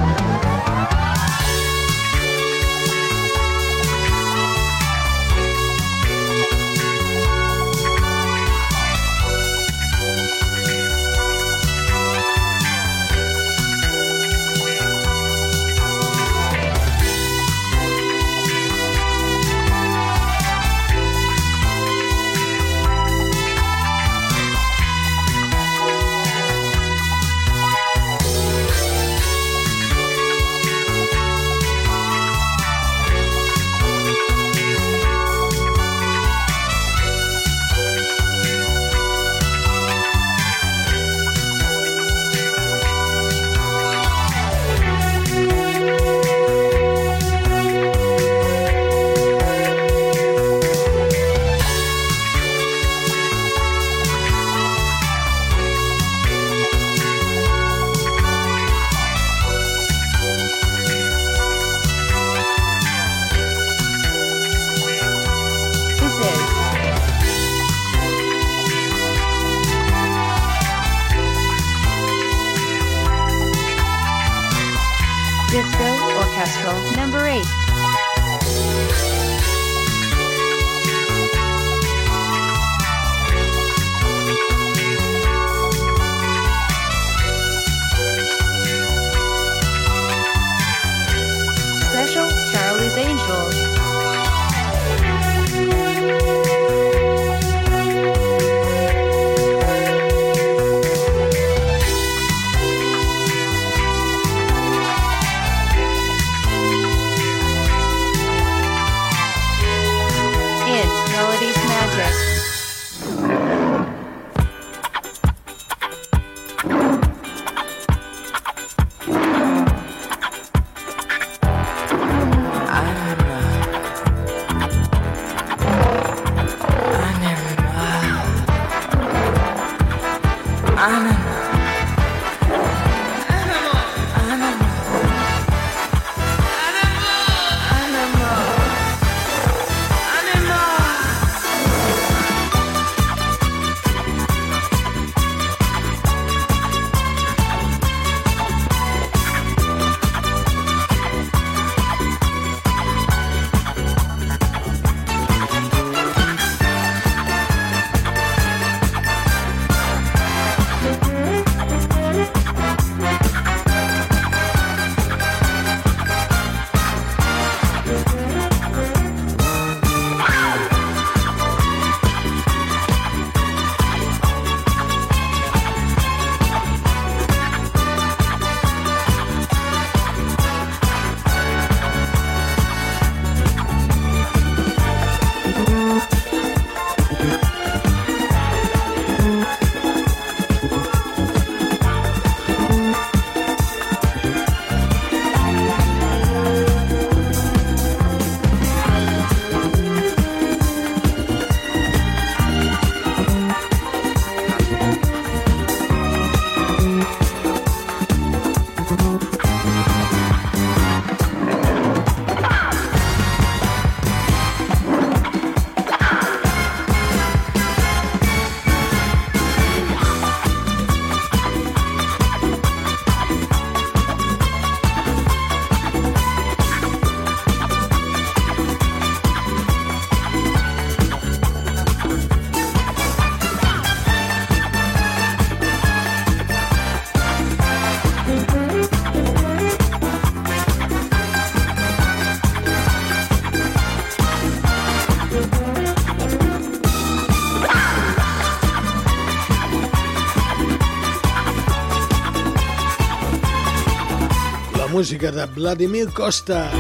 Música de Vladimir Costa.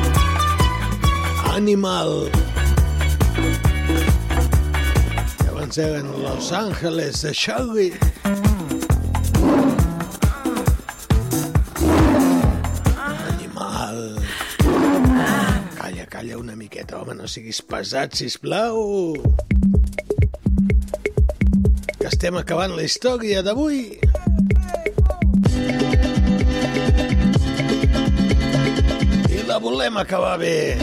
Animal. I abans eren Los Angeles de Charlie. Animal. Calla, calla una miqueta, home, no siguis pesat, sisplau. Que estem acabant la història d'avui. Volem acabar bé.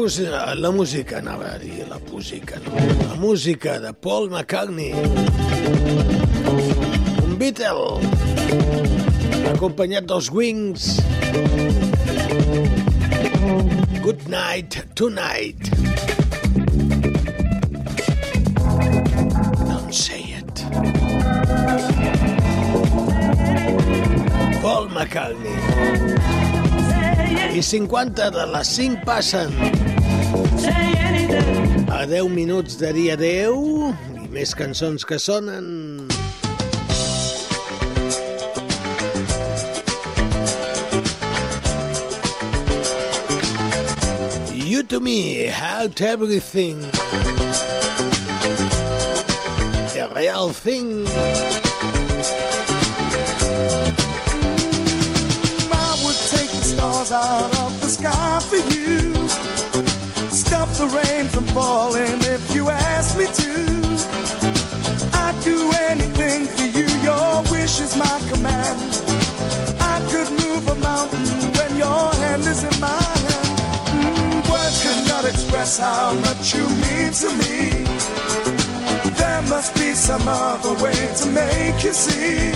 música, eh, la música, anava a dir, la música, no? La música de Paul McCartney. Un Beatle. Acompanyat dels Wings. Good night, tonight. Don't say it. Paul McCartney i 50 de les 5 passen. A 10 minuts de dia 10 i més cançons que sonen. You to me, how to everything. The real thing. how much you mean to me. There must be some other way to make you see.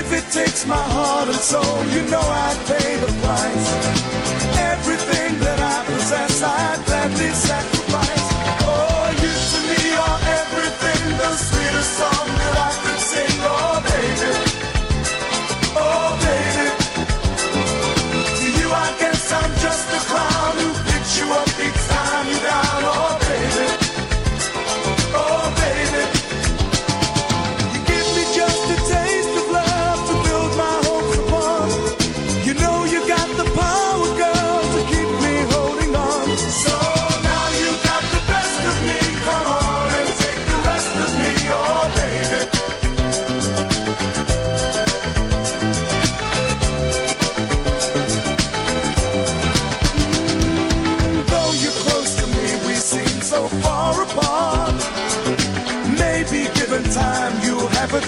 If it takes my heart and soul, you know I'd pay the price.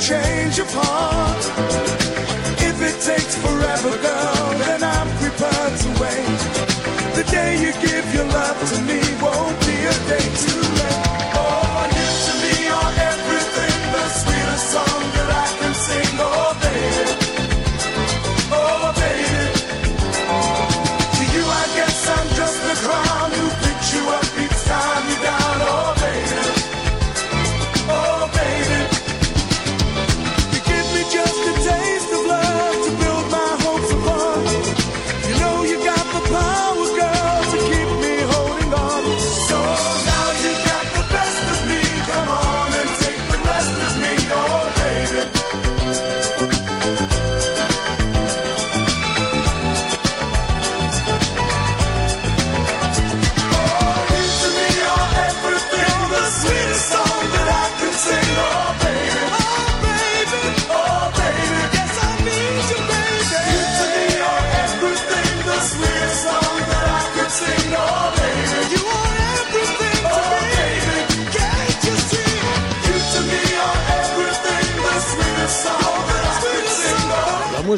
change your heart. If it takes forever, girl, then I'm prepared to wait. The day you give your love to me won't be a day too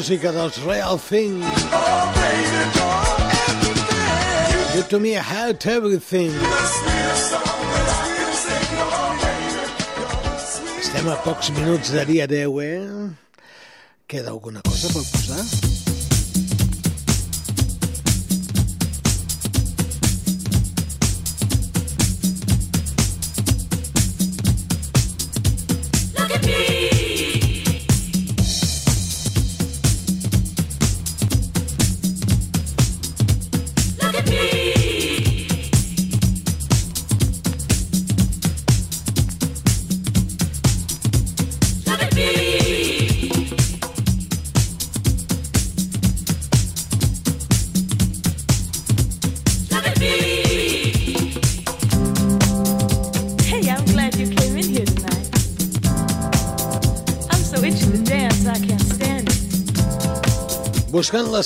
música dels Real Things. Oh, Give to me how everything. Estem a pocs minuts de dia 10, eh? Queda alguna cosa per posar?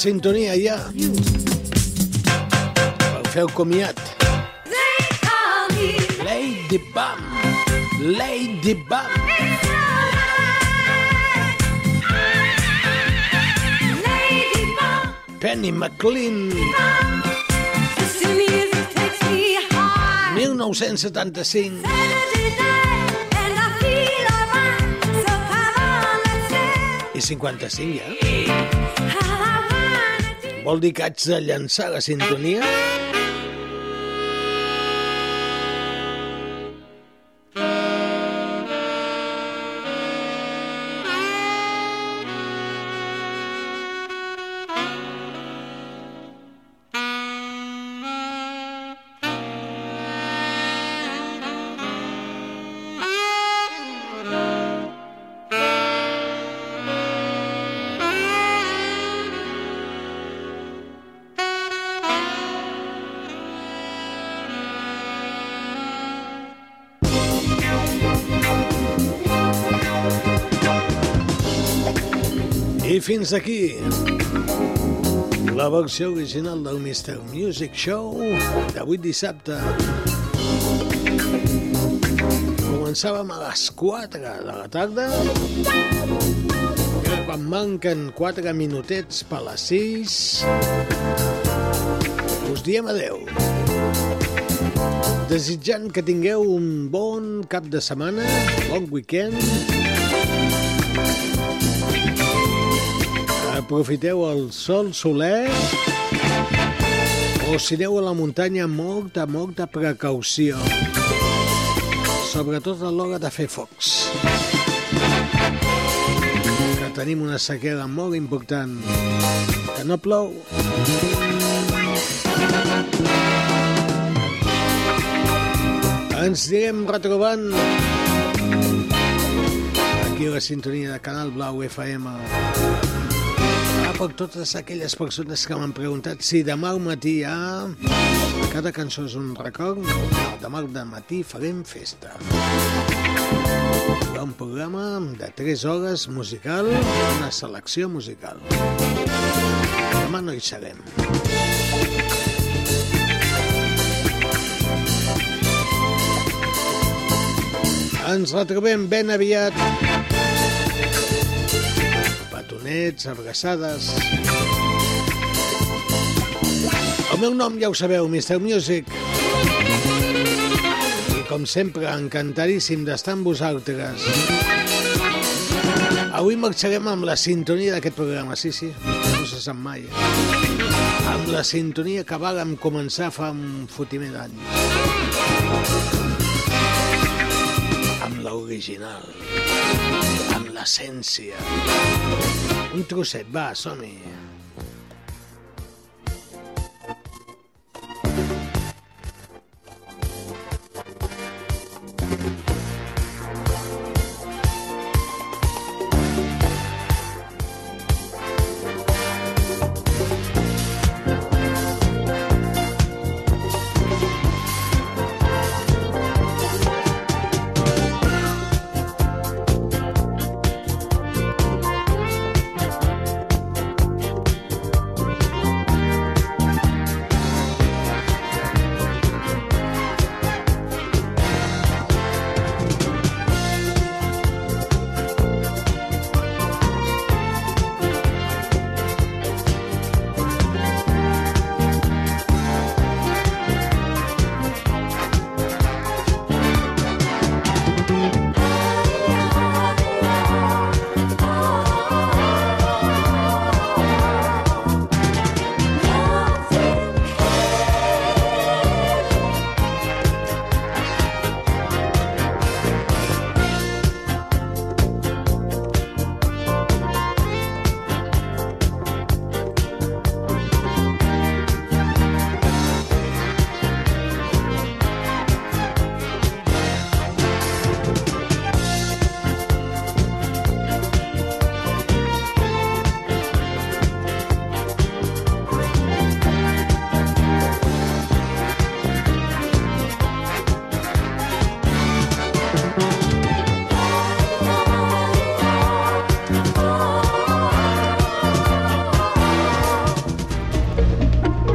sintonia ja. El feu comiat. Lady Bam. Lady Bam. Penny McLean. 1975. i 55, ja. Vol dir que haig de llançar la sintonia? Fins aquí la versió original del Mr. Music Show d'avui dissabte. Començàvem a les 4 de la tarda i quan manquen 4 minutets per les 6 us diem adeu. Desitjant que tingueu un bon cap de setmana, bon weekend, aprofiteu el sol soler o si aneu a la muntanya molta, molta precaució. Sobretot a l'hora de fer focs. Que tenim una sequera molt important. Que no plou. Ens anirem retrobant aquí a la sintonia de Canal Blau FM per totes aquelles persones que m'han preguntat si demà al matí hi ha... Cada cançó és un record. No, demà al matí farem festa. Hi ha un programa de 3 hores musical, una selecció musical. Demà no hi serem. Ens retrobem ben aviat petonets, abraçades... El meu nom ja ho sabeu, Mr. Music. I com sempre, encantadíssim d'estar amb vosaltres. Avui marxarem amb la sintonia d'aquest programa, sí, sí, no se sap mai. Amb la sintonia que vàrem començar fa un fotimer d'anys. Amb l'original, amb l'essència. Un trosset, va, som-hi.